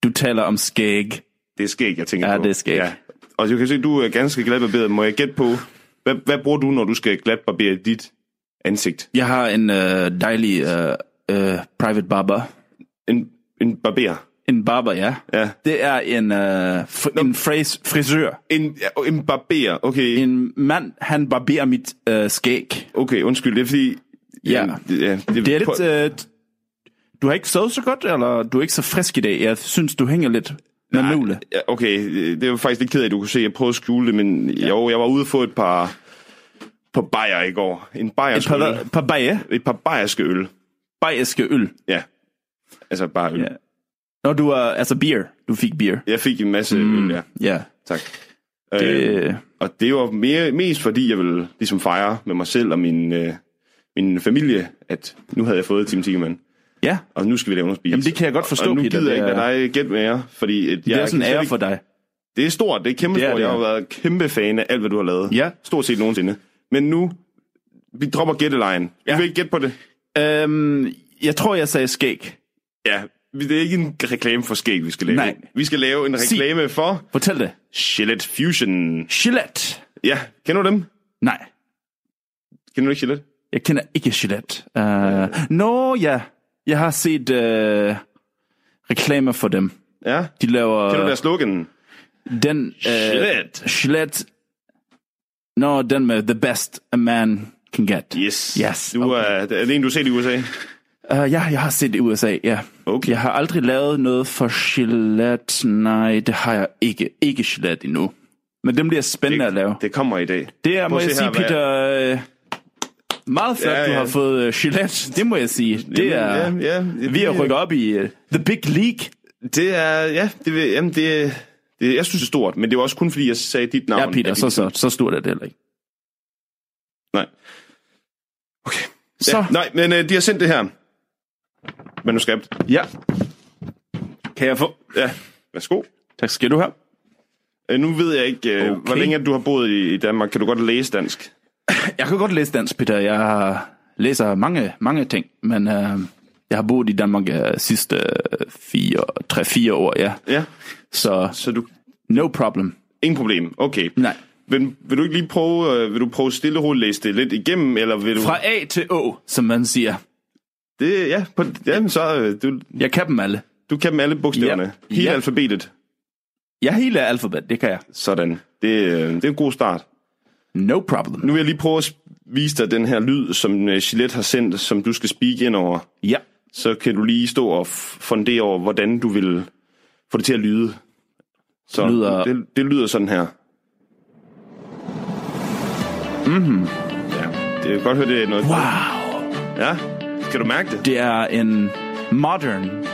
Du taler om skæg. Det er skæg, jeg tænker Ja, på. det er skæg. Ja. Og du kan se, du er ganske glatbarberet. Må jeg gætte på, hvad, hvad bruger du, når du skal glatbarbere dit ansigt? Jeg har en øh, dejlig øh, øh, private barber. En, en barber? En barber, ja. Ja. Det er en, øh, f- en fris- frisør. En, ja, en barber, okay. En mand, han barberer mit øh, skæg. Okay, undskyld, det er fordi... Ja. det, ja, Det er lidt... Øh, du har ikke sovet så godt, eller du er ikke så frisk i dag? Jeg synes, du hænger lidt Nanule. Ja, okay, det jo faktisk lidt ked af, at du kunne se, jeg prøvede at skjule det, men ja. jo, jeg var ude få et par, par bajer i går. En bajersk Et par øl. par bajer? Et par bajerske øl. Bajerske øl? Ja. Altså bare øl. Ja. Når du er, altså beer. Du fik beer. Jeg fik en masse Mm, øl, ja. Ja. Tak. Det- Øh, og det var mere, mest fordi, jeg ville ligesom fejre med mig selv og min, øh, min familie, at nu havde jeg fået Tim Tigerman. Ja. Og nu skal vi lave noget spise. Jamen, det kan jeg godt forstå, Og nu Peter. gider jeg ikke er- lade dig gætte mere, fordi... At Det er sådan en ære for dig. Det er stort, det er kæmpe Det er stort. det, Jeg har været kæmpe fan af alt, hvad du har lavet. Ja. Stort set nogensinde. Men nu, vi dropper gættelejen. Ja. Vi vil ikke gætte på det. Øhm, jeg tror, jeg sagde skæg. Ja, det er ikke en reklame for skæg, vi skal lave. Nej. Vi skal lave en Sig. reklame for... Fortæl det. Gillette Fusion. Gillette? Ja, kender du dem? Nej. Kender du ikke Gillette? Jeg kender ikke Gillette. Uh, Nå, ja. Jeg har set uh, reklamer for dem. Ja. De laver... Kender du deres slogan? Den... Uh, Gillette. Gillette. Nå, den med the best a man can get. Yes. Yes. Du er, er det en, du har set i USA? Uh, ja, jeg har set det i USA, ja. Okay. Jeg har aldrig lavet noget for Gillette. Nej, det har jeg ikke. Ikke Gillette endnu. Men dem bliver spændende Det- at lave. Det kommer i dag. Det er, må jeg sige, her, Peter... Øh, meget flot, Ja, du ja. har fået uh, Gillette. Det må jeg sige. Det Jamen, er, ja, ja. vi er rykket op i uh, The Big League. Det er, ja, det, jamen, det, det, jeg synes det er stort, men det var også kun fordi, jeg sagde dit navn. Ja, Peter, så, så, så stort er det heller ikke. Nej. Okay. Så. Ja, nej, men øh, de har sendt det her. Manuskript. Ja. Kan jeg få? Ja, værsgo. Tak skal du have. Øh, nu ved jeg ikke, øh, Okay. hvor længe du har boet i, Danmark. Kan du godt læse dansk? Jeg kan godt læse dansk, Peter. Jeg læser mange, mange ting, men uh, jeg har boet i Danmark uh, sidste uh, fire, tre, fire år, ja. Ja. Så, Så du... no problem. Ingen problem. Okay. Nej. Vil, vil du ikke lige prøve, øh, vil du prøve stille og roligt læse det lidt igennem, eller vil du... Fra A til Å, som man siger. Det, ja, på, jamen, så... Øh, du, Jeg kan dem alle. du kan dem alle bogstaverne. Ja. Hele Ja. alfabetet. Jeg hele alfabet, det kan jeg. Sådan. Det, øh, det er en god start. No problem. Nu vil jeg lige prøve at vise dig den her lyd, som øh, Gillette har sendt, som du skal speak ind over. Ja. Så kan du lige stå og fundere over, hvordan du vil få det til at lyde. Så Det lyder- det, det lyder sådan her. Mhm. Ja, det er godt høre, det er noget... Wow. Ja, skal du mærke det? Det er en modern...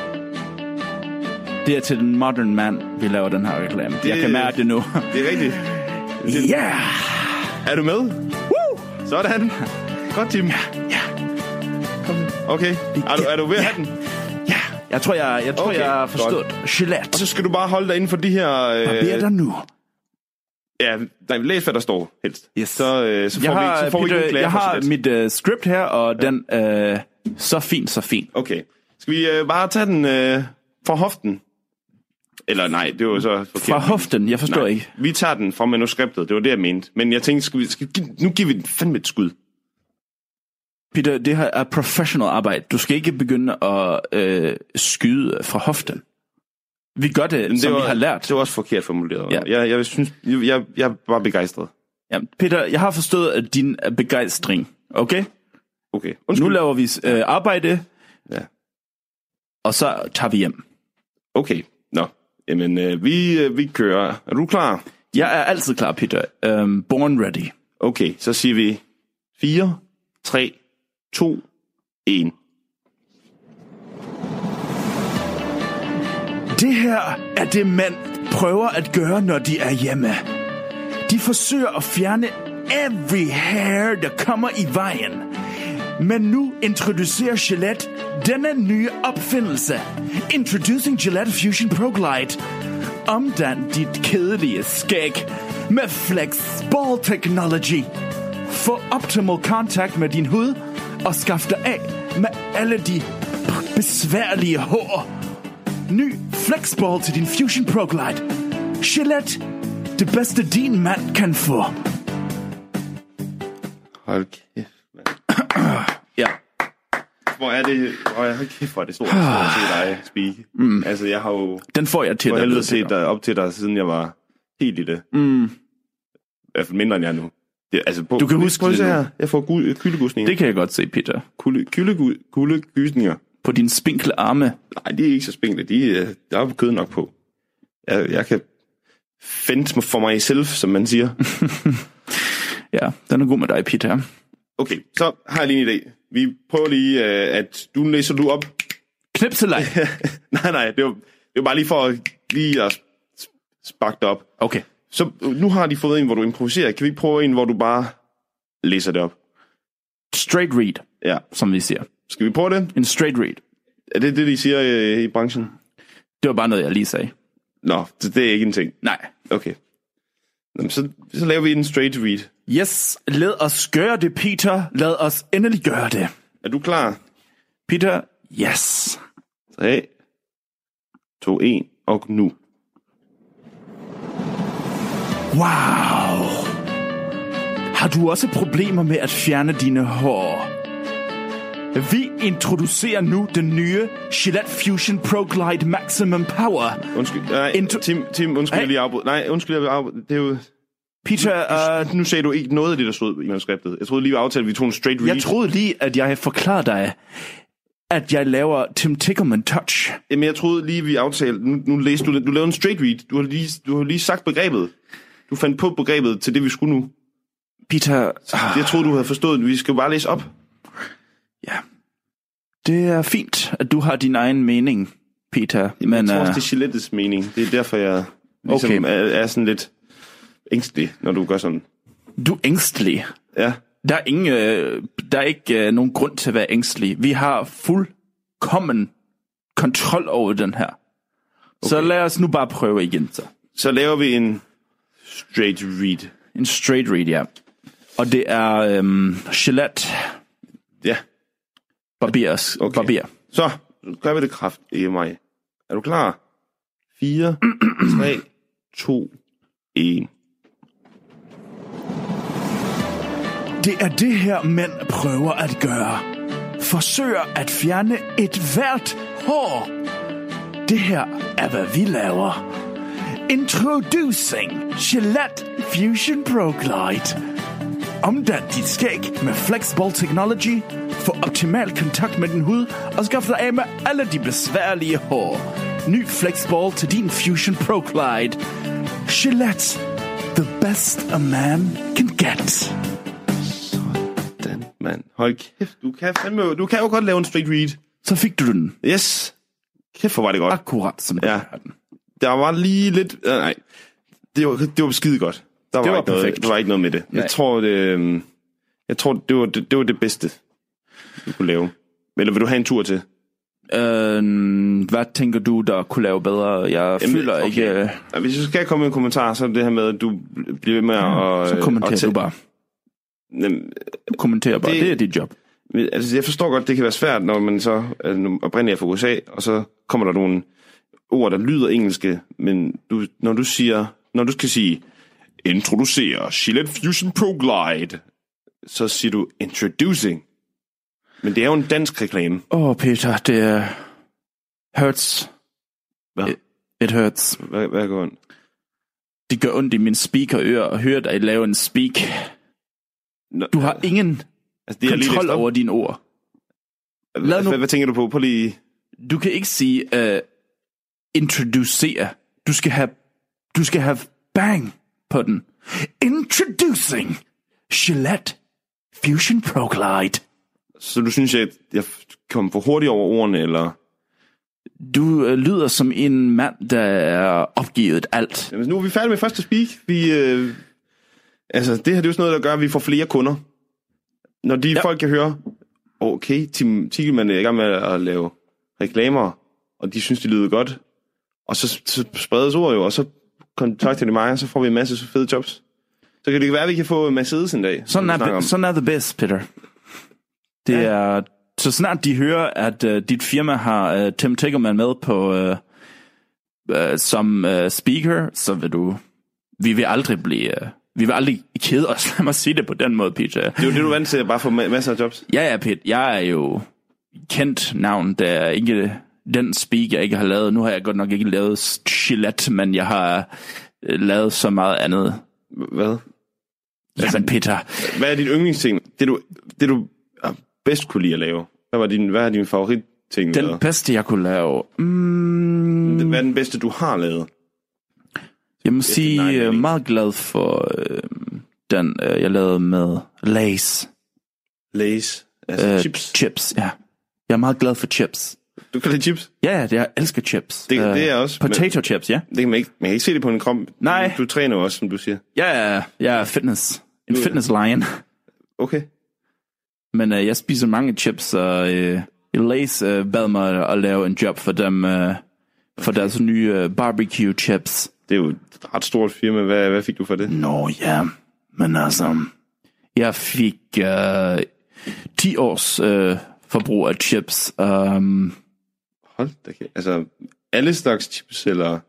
Det er til den modern mand, vi laver den her reklame. Det... Jeg kan mærke det nu. Det er rigtigt. Ja! Yeah! Er du med? Woo! Sådan. Godt, Tim. Ja. Okay. Er du, er du ved at have den? Ja, jeg tror, jeg, jeg, tror, Okay, jeg har godt. forstået. Gillette. Og så skal du bare holde dig inden for de her... Øh, Hvad bliver der nu? Ja, nej, læs hvad der står helst. Yes. Så, øh, så får Jeg vi, har, så får vi Peter, ikke klager jeg har mit uh, script her, og ja. den... Uh, så fint, så fint. Okay. Skal vi øh, bare tage den øh, fra hoften? Eller nej, det var så forkert. Fra hoften, jeg forstår nej, ikke. Vi tager den fra manuskriptet, det var det, jeg mente. Men jeg tænkte, skal vi, skal, nu giver vi den fandme et skud. Peter, det her er professional arbejde. Du skal ikke begynde at øh, skyde fra hoften. Vi gør det, Men som var, vi har lært. Det var også forkert formuleret. Ja. Jeg, jeg, synes, jeg, jeg, var begejstret. Ja, Peter, jeg har forstået at din begejstring. Okay? Okay. Nu laver vi øh, arbejde, Ja. og så tager vi hjem. Okay. Nå. Jamen, øh, vi, øh, vi kører. Er du klar? Jeg er altid klar, Peter. Um, born ready. Okay, så siger vi 4, 3, 2, 1. Det her er det, mand prøver at gøre, når de er hjemme. De forsøger at fjerne every hair, der kommer i vejen. Men nu introducerer Gillette denne nye opfindelse. Introducing Gillette Fusion Pro Glide. Omdan dit kedelige skæg med Flex Ball Technology. Få optimal kontakt med din hud og skaff dig af med alle de besværlige hår. Ny Flexball til din Fusion Pro Glide. Gillette, det bedste din mand kan få. Hold kæft, mand. Ja. Hvor er det, hvor er, hold kæft, hvor er det stort, stort at se dig speak. Mm. Altså, jeg har jo Den får jeg til dig. helvede ved, set dig op til dig, siden jeg var helt i det. Mm. I hvert fald mindre end jeg nu. Det, altså, på, Du kan huske det her. Jeg får gu- kyldegusninger. Det kan jeg godt se, Peter. Kulde, kylde, kuldegysninger. På dine spinkle arme. Nej, de er ikke så spinkle. De, øh, der er kød nok på. Jeg, jeg kan fende for mig selv, som man siger. ja, den er god med dig, Peter. Okay, så har jeg lige en idé. Vi prøver lige, uh, at du læser du op. Knipseleg? nej, nej, det var, det var bare lige for at, lige at sparke det op. Okay. Så nu har de fået en, hvor du improviserer. Kan vi prøve en, hvor du bare læser det op? Straight read, Ja. som vi siger. Skal vi prøve det? En straight read. Er det det, de siger øh, i branchen? Det var bare noget, jeg lige sagde. Nå, det, det er ikke en ting. Nej. Okay. Jamen, så, så laver vi en straight read. Yes, lad os gøre det, Peter. Lad os endelig gøre det. Er du klar? Peter, yes. 3, 2, 1, og nu. Wow. Har du også problemer med at fjerne dine hår? Vi introducerer nu den nye Gillette Fusion Pro Glide Maximum Power. Undskyld, nej, Into- Tim, Tim, undskyld, Hey. jeg lige afbrød. Nej, undskyld, jeg vil afbryde. Det er jo... Peter, uh, Nu sagde du ikke noget af det, der stod i manuskriptet. Jeg troede lige, vi aftalte, at vi tog en straight read. jeg troede lige, at jeg forklarede dig, at jeg laver Tim Tickerman Touch. Jamen, jeg troede lige, vi aftalte... Nu, nu læste du. Du lavede en straight read. Du har lige, du har lige sagt begrebet. Du fandt på begrebet til det, vi skulle nu. Peter, jeg troede, du havde forstået. Vi skal jo bare læse op. det er fint, at du har din egen mening, Peter. Men, Men jeg tror også, det er Gilettes mening. Det er derfor, jeg ligesom Okay. er, er sådan lidt ængstelig, når du gør sådan. du er ængstelig. Ja. Der er, ingen, øh, der er ikke øh, nogen grund til at være ængstelig. Vi har fuldkommen kontrol over den her. Okay. Så lad os nu bare prøve igen så. Så laver vi en straight read. En straight read, ja. Og det er øhm, Gillette Ja. Barbiers okay. Barbier. Så gør vi det kraft, ikke mig. Er du klar? 4, 3, 2, 1. Det er det her, mænd prøver at gøre. Forsøger at fjerne et hvert hår. Det her er, hvad vi laver. Introducing Gillette Fusion Pro Glide. Omdan dit skæg med Flexball Technology. Få optimal kontakt med din hud og skaf dig af med alle de besværlige hår. Ny Flexball til din Fusion Pro Glide. Gillette. The best a man can get. Den mand. Hold kæft, du kan, fandme, du kan jo godt lave en straight read. Så fik du den. Yes. Kæft, hvor var det godt. Akkurat som Ja. Der var lige lidt... Uh, nej, det var, det var skide godt. Der Det var ikke noget, perfekt. der var ikke noget med det. Nej. Jeg tror, det, øhm, jeg tror det, var, det, det var det bedste, du kunne lave. Eller vil du have en tur til? Øh, hvad tænker du, der kunne lave bedre? Jeg Jamen, føler okay. ikke... øh, Hvis jeg skal komme med en kommentar, så er det her med, at du bliver ved med at... Så kommenterer at du bare. Jamen, Du kommenterer bare. Det- Det, er dit job. Altså, jeg forstår godt, det kan være svært, når man så altså, oprindeligt er fra USA, og så kommer der nogle ord, der lyder engelske, men du, når du siger, når du skal sige, introducere Gillette Fusion Pro Glide, så siger du introducing. Men det er jo en dansk reklame. Åh, oh, Peter, det er... Hurts. Hvad? It, it hurts. Hvad, hvad går ondt? Det gør ondt i min speakerøre at høre dig lave en speak. Nå, Du har ingen altså, det er lige kontrol op. over dine ord. Hvad, Lad nu- hvad tænker du på? På lige... Du kan ikke sige uh, introducere. Du skal have du skal have bang på den. Introducing Gillette Fusion Pro Glide. Så du synes, at jeg kom for hurtigt over ordene, eller... Du øh, lyder som en mand, der er opgivet alt. Jamen, nu er vi færdige med første speak. Vi, øh, altså, det her det er jo sådan noget, der gør, at vi får flere kunder. Når de ja. folk kan høre, okay, Tim Tigelmann er i gang med at lave reklamer, og de synes, de lyder godt. Og så, så spredes ordet jo, og så kontakter de mig, og så får vi en masse fede jobs. Så kan det være, at vi kan få Mercedes en dag. Sådan er, sådan er the best, Peter. Det ja. er, så snart de hører, at uh, dit firma har uh, Tim Tickerman med på uh, uh, som uh, speaker, så vil du... Vi vil aldrig blive... Uh, vi vil aldrig kede os, lad mig sige det på den måde, Peter. Det er jo det, du er vant til at bare få ma- masser af jobs. Ja, ja, Pete. Jeg er jo kendt navn, der er ikke den speak, jeg ikke har lavet. Nu har jeg godt nok ikke lavet Gillette, men jeg har øh, lavet så meget andet. Hvad? Jamen, Peter. Hvad er din yndlingsting? Det du, det du bedst kunne lide at lave? Hvad, var din, hvad er din favoritting? Den eller? bedste, jeg kunne lave... Mm, Hvad er den bedste, du har lavet? Jeg må sige, jeg er meget glad for øh, den, øh, jeg lavede med Lays. Lays? Altså chips? Chips, ja. Jeg er meget glad for chips. Du kan lide chips? Ja, det jeg elsker chips. Det, Øh, det er jeg også. Potato chips, ja. Det kan man ikke, man kan ikke se det på en krop. Nej. Du træner også, som du siger. Ja, ja, jeg er fitness. En fitness lion. Okay. Men øh, jeg spiser mange chips, og øh, Lays øh, bad mig at lave en job for dem, øh, for deres nye øh, barbecue chips. Det er jo et ret stort firma. Hvad, hvad fik du for det? Nå ja, men altså, jeg fik øh, 10 års øh, forbrug af chips. Um, Hold da kæft. Altså, alle slags chips, eller...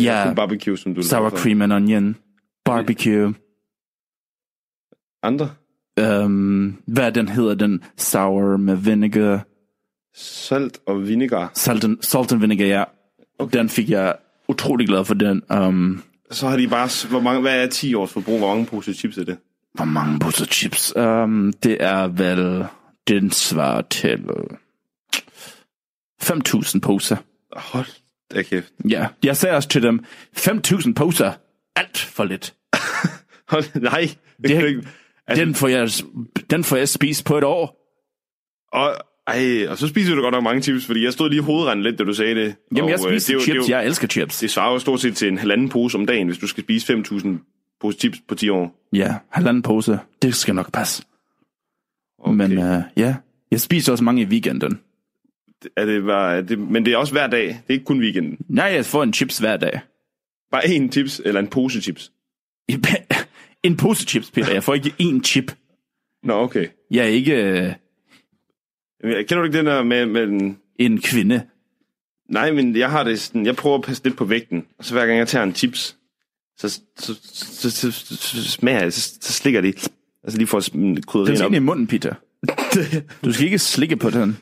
Ja, kun barbecue, som du sour cream and onion, barbecue. Andre? Um, hvad den hedder, den sour med vinegar. Salt og vinegar. Salt and, salt and vinegar, ja. Okay. Den fik jeg utrolig glad for den. Um, Så har de bare... Hvor mange, hvad er 10 års forbrug? Hvor mange poser chips er det? Hvor mange poser chips? Um, det er vel... Den svarer til... øh, 5.000 poser. Hold da kæft. Ja, jeg sagde også til dem, 5.000 poser, alt for lidt. Hold, nej, det, det ikke. Altså, den, får jeg, den får jeg spist på et år. Og, ej, og så spiser du godt nok mange chips, fordi jeg stod lige hovedrendt lidt, da du sagde det. Jamen, jeg Og, øh, spiser det er jo- chips. det Jeg elsker chips. Det svarer jo stort set til en halvanden pose om dagen, hvis du skal spise 5.000 pose chips på 10 år. Ja, halvanden pose. Det skal nok passe. Okay. Men uh, ja, jeg spiser også mange i weekenden. Er det, bare, er det, men det er også hver dag. Det er ikke kun weekenden. Nej, jeg får en chips hver dag. Bare en chips, eller en pose chips? En pose chips, Peter. Jeg får ikke én chip. Nå, okay. Jeg er ikke øh, Kender du ikke den der med, med den... en kvinde. Nej, men jeg har det sådan, jeg prøver at passe lidt på vægten, og så hver gang jeg tager en chips, så, så, så, så, så, så, smager jeg, så, så slikker det. Altså lige for at Den krydderien skal op. ind i munden, Peter. Du skal ikke slikke på den.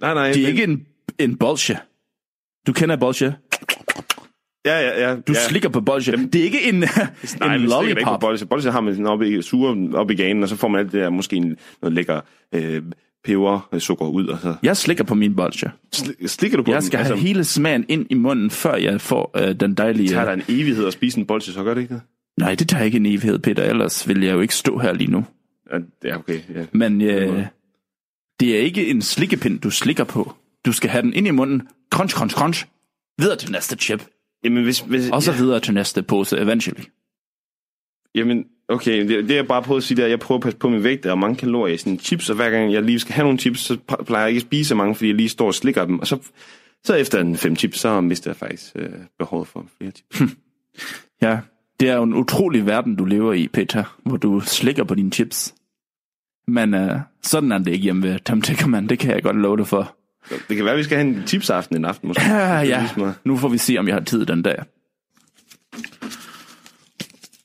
Nej, nej. Det er men- ikke en, en bolsje. Du kender bolsje? Ja, ja, ja. Du ja. slikker på bolsje. Det er ikke en, Nej, en slikker da ikke på lollipop. bolse. Bolse har man sådan op i, suger op i ganen, og så får man alt det der, måske en, noget lækker øh, peber, øh, sukker ud. Og så. Jeg slikker på min bolsje. Sli- Slikker du på Jeg den? skal have hele smagen ind i munden, før jeg får øh, den dejlige... Det tager dig en evighed at spise en bolse, så gør det ikke det? Nej, det tager ikke en evighed, Peter. Ellers vil jeg jo ikke stå her lige nu. Ja, det okay. Ja. Men øh, det er ikke en slikkepind, du slikker på. Du skal have den ind i munden. Crunch, crunch, crunch. Videre til næste chip. Jamen, hvis, hvis, Og så ja. videre til næste pose eventually. Jamen, okay, det, det jeg bare prøver at sige, det er, at jeg prøver at passe på min vægt, der er mange kalorier i sådan chips, og hver gang jeg lige skal have nogle chips, så plejer jeg ikke at spise så mange, fordi jeg lige står og slikker dem, og så, så efter en fem chips, så mister jeg faktisk øh, behovet for flere chips. Ja, det er jo en utrolig verden, du lever i, Peter, hvor du slikker på dine chips. Men øh, sådan er det ikke hjemme ved Tom Tickerman, det kan jeg godt love dig for. Det kan være, at vi skal have en chipsaften en aften, måske. Ja, ja. Nu får vi se, om jeg har tid den dag.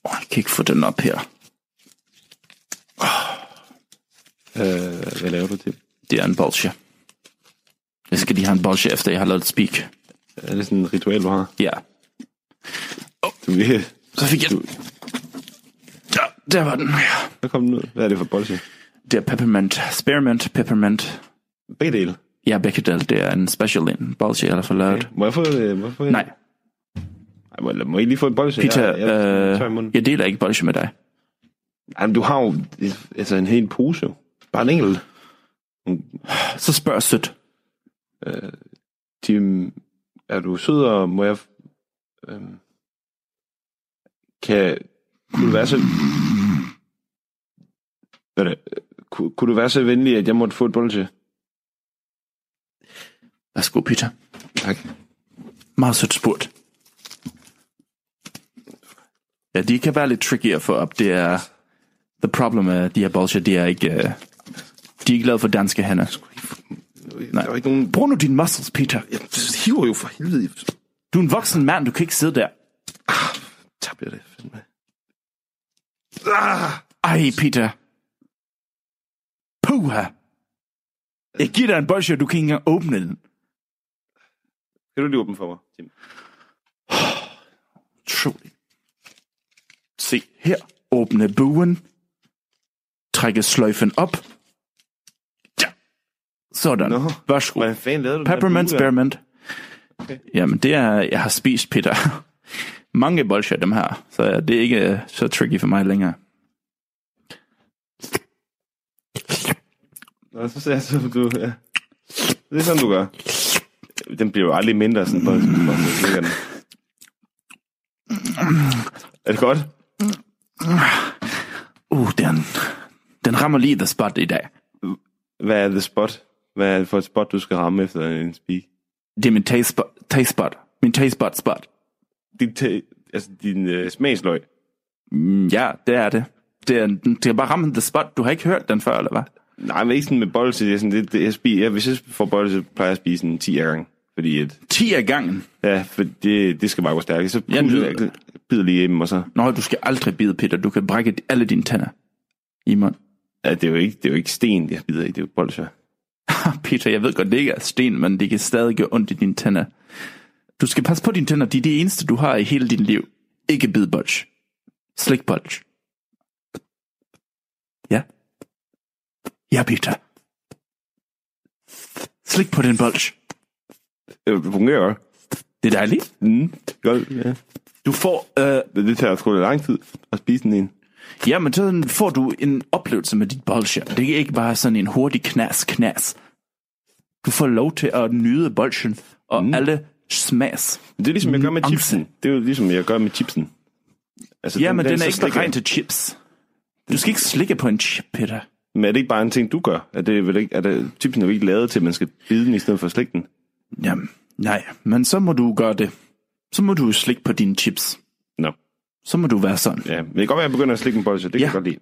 Oh, jeg kan ikke få den op her. Øh, hvad laver du til? Det er en bolsje. Jeg skal lige have en bolsje, efter jeg har lavet speak. Er det sådan et ritual, du har? Ja. Du, vil- Så fik jeg den. Ja, der var den. Ja. Hvad kom den ud? Hvad er det for bolsje? Det er peppermint. Spearmint, peppermint. Begge dele? Ja, begge dele. Det er en special en bolsje, jeg har fået lavet. Må jeg få det? Må jeg få det? Nej, Ej, må, må jeg lige få et bolsje? Peter, jeg, jeg, øh, jeg deler ikke bolsje med dig. Jamen, du har jo altså, en hel pose. Bare en enkelt. Så spørg sødt. Øh, Tim, er du sød, og må jeg... Øh, kan... Kunne du være så... Hvad er det? Kunne, kunne du være så venlig, at jeg måtte få et bolsje? Værsgo, Peter. Tak. Meget sødt spurgt. Ja, de kan være lidt tricky at få op. Det er... The problem er, de her bolsjer, de er ikke... Uh, de er ikke lavet for danske hænder. Nej. Der er ikke nogen... Brug nu dine muscles, Peter. Jeg hiver jo for helvede. Du er en voksen mand, du kan ikke sidde der. Tabte jeg det. fandme. Ej, Peter. Puha. Jeg giver dig en bolsje, og du kan ikke engang åbne den. Kan du lige åbne for mig, Tim? Utroligt. Se her. Åbne buen. Trække sløjfen op. Ja. Sådan. Nå. Værsgo. Hvordan fanden lavede du Peppermint spearmint. Okay. Jamen, det er, jeg har spist, Peter. mange bolcher, dem her. Så det er ikke øh, så tricky for mig længere. Nå, så ser jeg så, du... Ja. Det er sådan, du gør. Den bliver jo aldrig mindre, sådan på, på den. Er det godt? Uh, den, den rammer lige the spot i dag. Hvad er the spot? Hvad er det for et spot, du skal ramme efter en speak? Det er min taste spot. Taste spot. Min taste spot spot. Din, ta- altså din øh, smagsløg? Mm, ja, det er det. Det er, det er bare ramme the spot. Du har ikke hørt den før, eller hvad? Nej, men ikke sådan med bolse. Det er sådan, det, det, jeg spiser, jeg, hvis jeg får bolse, plejer jeg at spise sådan 10 gange. Fordi at, 10 af gangen? Ja, for det, det skal bare gå stærkt. Så Jeg jeg bider lige dem, og så... Nå, du skal aldrig bide, Peter. Du kan brække alle dine tænder i munden. Ja, det er jo ikke, det er jo ikke sten, jeg bider i. Det er jo bolse. Peter, jeg ved godt, det ikke er sten, men det kan stadig gøre ondt i dine tænder. Du skal passe på dine tænder. De er det eneste, du har i hele dit liv. Ikke bidbolch. Slikbolch. Ja. Ja, Peter. Slik på den bolch. Det fungerer. Det er dejligt. Mm, godt, ja. Du får... Øh, det tager sgu da lang tid at spise den en. Ja, men så får du en oplevelse med dit bolsje. Det er ikke bare sådan en hurtig knas, knas. Du får lov til at nyde bolsjen og mm. alle smags. Det er ligesom jeg gør med nuancer. chipsen. Det er jo ligesom jeg gør med chipsen. Altså, ja, men den, er så ikke beregnet til chips. Du skal ikke slikke på en chip, Peter. Men er det ikke bare en ting, du gør? Er det, vel ikke, er det, chipsen er jo ikke lavet til, at man skal bide den i stedet for at slikke den? Jamen, nej, men så må du gøre det. Så må du slikke på dine chips. Nå. Så må du være sådan. Ja, men det kan godt være, at jeg begynder at slikke en bolse. Det kan Ja. jeg godt lide.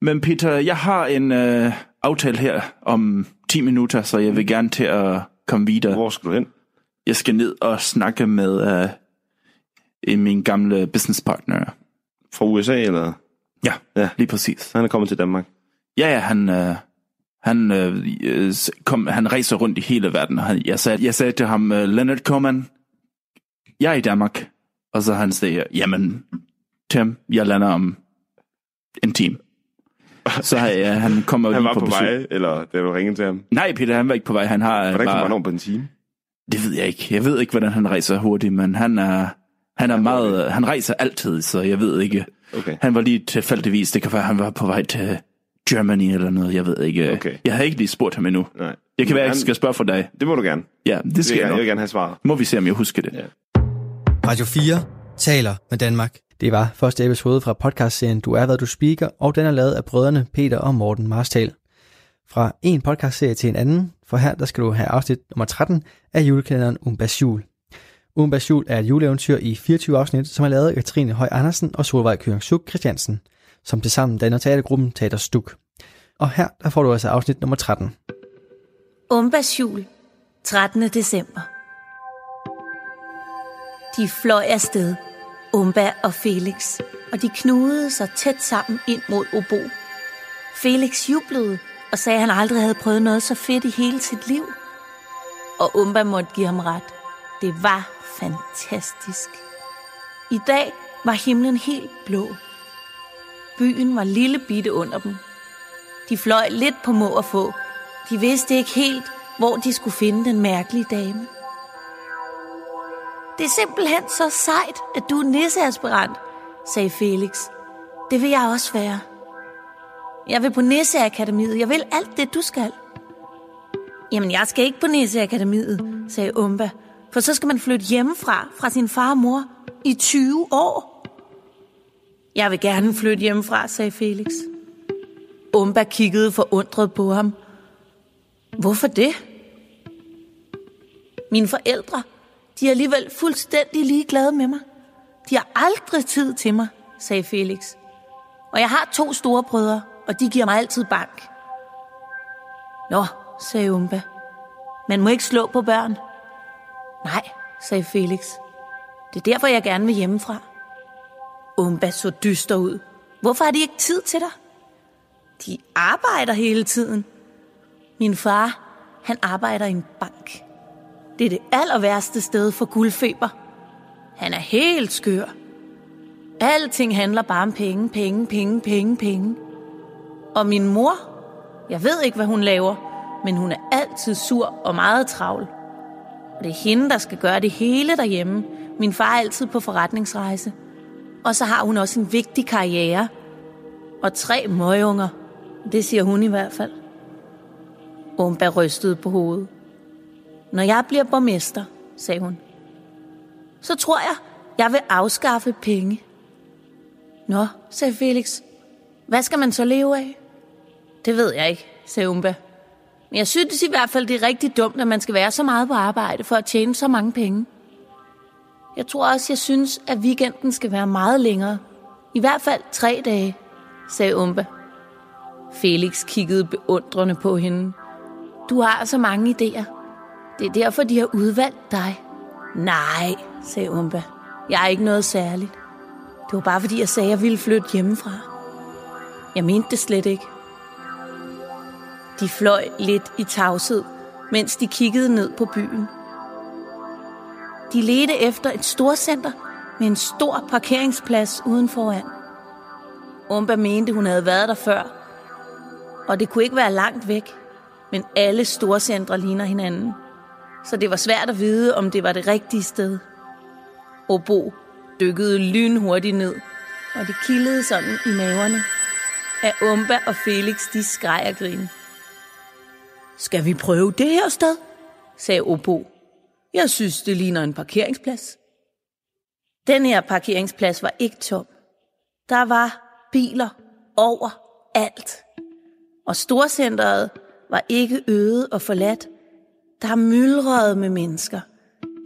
Men Peter, jeg har en øh, aftale her om 10 minutter, så jeg vil gerne til at komme videre. Hvor skal du hen? Jeg skal ned og snakke med øh, min gamle businesspartner. Fra USA, eller? Ja, ja. lige præcis. Han er kommet til Danmark. Ja, ja, han, øh, han, øh, øh, kom, han rejser rundt i hele verden. Han, jeg, sagde, jeg sagde til ham, øh, Leonard Coleman, jeg er i Danmark. Og så han siger, jamen, Tim, jeg lander om en time. Så ja, han kommer Han var på, på besøg. vej, eller da du ringede til ham? Nej, Peter, han var ikke på vej. Han har Hvordan kommer han over på en time? Det ved jeg ikke. Jeg ved ikke, hvordan han rejser hurtigt, men han er, han er meget... Han rejser altid, så jeg ved ikke. Okay. Han var lige tilfældigvis. Det kan være, han var på vej til Germany eller noget. Jeg ved ikke. Okay. Jeg har ikke lige spurgt ham endnu. Nej. Det kan være, han- jeg skal spørge for dig. Det må du gerne. Ja, det skal jeg, jeg, jeg vil gerne have svaret. Må vi se, om jeg husker det. Ja. Radio 4 taler med Danmark. Det var første episode fra podcastserien Du er, hvad du speaker, og den er lavet af brødrene Peter og Morten Marstal. Fra en podcastserie til en anden, for her der skal du have afsnit nummer 13 af julekalenderen Umbas Jul. Umbas Jul er et juleeventyr i 24 afsnit, som er lavet af Katrine Høj Andersen og Solvej Køring Suk Christiansen, som tilsammen danner teatergruppen Teater Stuk. Og her der får du altså afsnit nummer 13. Umbas jul, 13. december. De fløj afsted, Umba og Felix, og de knudede sig tæt sammen ind mod Obo. Felix jublede og sagde, at han aldrig havde prøvet noget så fedt i hele sit liv. Og Umba måtte give ham ret. Det var fantastisk. I dag var himlen helt blå. Byen var lille bitte under dem. De fløj lidt på må og få. De vidste ikke helt, hvor de skulle finde den mærkelige dame. Det er simpelthen så sejt, at du er nisseaspirant, sagde Felix. Det vil jeg også være. Jeg vil på Nisseakademiet. Jeg vil alt det, du skal. Jamen, jeg skal ikke på Nisseakademiet, sagde Umba. For så skal man flytte hjemmefra, fra sin far og mor, i 20 år. Jeg vil gerne flytte hjemmefra, sagde Felix. Umba kiggede forundret på ham. Hvorfor det? Mine forældre, de er alligevel fuldstændig ligeglade med mig. De har aldrig tid til mig, sagde Felix. Og jeg har to store brødre, og de giver mig altid bank. Nå, sagde Umba. Man må ikke slå på børn. Nej, sagde Felix. Det er derfor, jeg gerne vil hjemmefra. Umba så dyster ud. Hvorfor har de ikke tid til dig? De arbejder hele tiden. Min far, han arbejder i en bank. Det er det aller værste sted for guldfeber. Han er helt skør. Alting handler bare om penge, penge, penge, penge, penge. Og min mor, jeg ved ikke, hvad hun laver, men hun er altid sur og meget travl. Og det er hende, der skal gøre det hele derhjemme. Min far er altid på forretningsrejse. Og så har hun også en vigtig karriere. Og tre møgunger. Det siger hun i hvert fald. Umba rystede på hovedet. Når jeg bliver borgmester, sagde hun, så tror jeg, jeg vil afskaffe penge. Nå, sagde Felix. Hvad skal man så leve af? Det ved jeg ikke, sagde Umba. Men jeg synes i hvert fald, det er rigtig dumt, at man skal være så meget på arbejde for at tjene så mange penge. Jeg tror også, jeg synes, at weekenden skal være meget længere. I hvert fald tre dage, sagde Umba. Felix kiggede beundrende på hende. Du har så mange idéer. Det er derfor, de har udvalgt dig. Nej, sagde Umba. Jeg er ikke noget særligt. Det var bare fordi, jeg sagde, at jeg ville flytte hjemmefra. Jeg mente det slet ikke. De fløj lidt i tavshed, mens de kiggede ned på byen. De ledte efter et storcenter med en stor parkeringsplads uden foran. Umba mente, hun havde været der før, og det kunne ikke være langt væk, men alle storcentre ligner hinanden, så det var svært at vide, om det var det rigtige sted. Obo dykkede lynhurtigt ned, og det kildede sådan i maverne, at Umba og Felix de skreg og grin. Skal vi prøve det her sted? sagde Obo. Jeg synes, det ligner en parkeringsplads. Den her parkeringsplads var ikke tom. Der var biler over alt. Og storcenteret var ikke øde og forladt. Der myldrede med mennesker.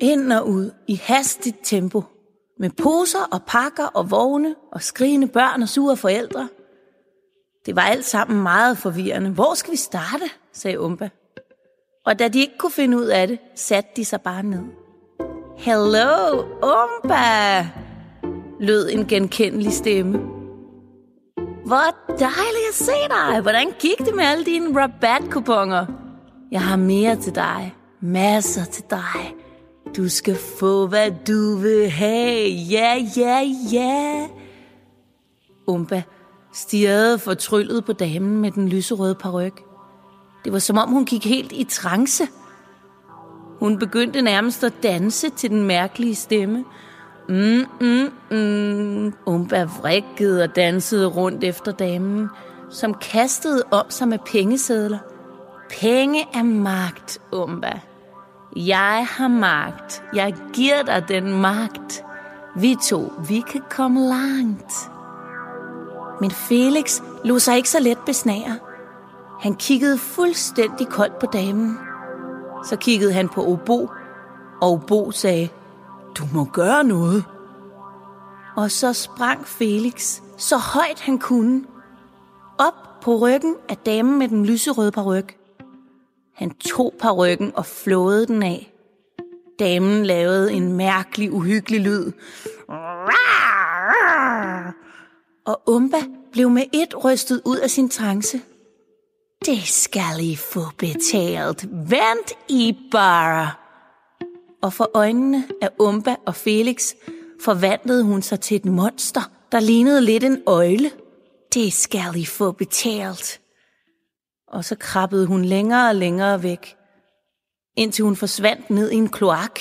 Ind og ud i hastigt tempo. Med poser og pakker og vogne og skrigende børn og sure forældre. Det var alt sammen meget forvirrende. Hvor skal vi starte? sagde Umba. Og da de ikke kunne finde ud af det, satte de sig bare ned. Hello, Umba! lød en genkendelig stemme. Hvor dejligt at se dig. Hvordan gik det med alle dine rabatkuponer? Jeg har mere til dig. Masser til dig. Du skal få, hvad du vil have. Ja, ja, ja. Umba stirrede fortryllet på damen med den lyserøde paryk. Det var som om hun gik helt i trance. Hun begyndte nærmest at danse til den mærkelige stemme. Mm, mm, mm. Umba vrikkede og dansede rundt efter damen, som kastede om sig med pengesedler. Penge er magt, Umba. Jeg har magt. Jeg giver dig den magt. Vi to, vi kan komme langt. Men Felix lå sig ikke så let besnære. Han kiggede fuldstændig koldt på damen. Så kiggede han på Obo, og Obo sagde, du må gøre noget. Og så sprang Felix så højt han kunne, op på ryggen af damen med den lyserøde paryk. Han tog parykken og flåede den af. Damen lavede en mærkelig, uhyggelig lyd. Og Umba blev med et rystet ud af sin trance. Det skal I få betalt. Vent I bare. Og for øjnene af Umba og Felix forvandlede hun sig til et monster, der lignede lidt en øjle. Det skal I få betalt. Og så krabbede hun længere og længere væk, indtil hun forsvandt ned i en kloak.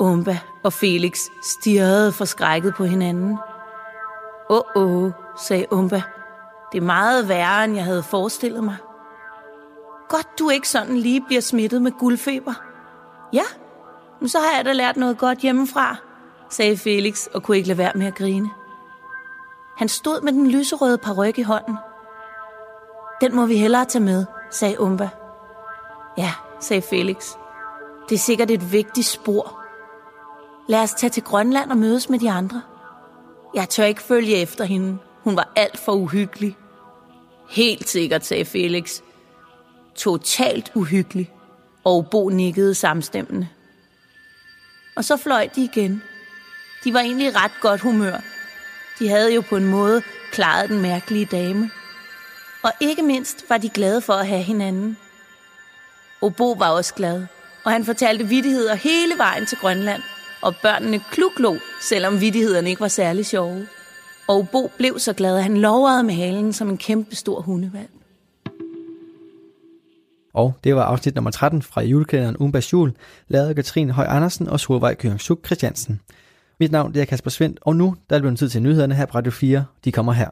Umba og Felix stirrede forskrækket på hinanden. Åh, oh, oh, sagde Umba. Det er meget værre, end jeg havde forestillet mig. Godt, du ikke sådan lige bliver smittet med guldfeber. Ja, men så har jeg da lært noget godt hjemmefra, sagde Felix og kunne ikke lade være med at grine. Han stod med den lyserøde paryk i hånden. Den må vi hellere tage med, sagde Umba. Ja, sagde Felix. Det er sikkert et vigtigt spor. Lad os tage til Grønland og mødes med de andre. Jeg tør ikke følge efter hende. Hun var alt for uhyggelig. Helt sikkert, sagde Felix. Totalt uhyggelig. Og Bo nikkede samstemmende. Og så fløj de igen. De var egentlig ret godt humør. De havde jo på en måde klaret den mærkelige dame. Og ikke mindst var de glade for at have hinanden. Obo var også glad, og han fortalte vidtigheder hele vejen til Grønland, og børnene kluklo, selvom vidtighederne ikke var særlig sjove. Og Bo blev så glad, at han lovrede med halen som en kæmpe stor hundevalg. Og det var afsnit nummer 13 fra julekalenderen Umbas Jul, lavet af Katrine Høj Andersen og Solvej Køring Suk Christiansen. Mit navn det er Kasper Svendt, og nu der er det blevet tid til nyhederne her på Radio 4. De kommer her.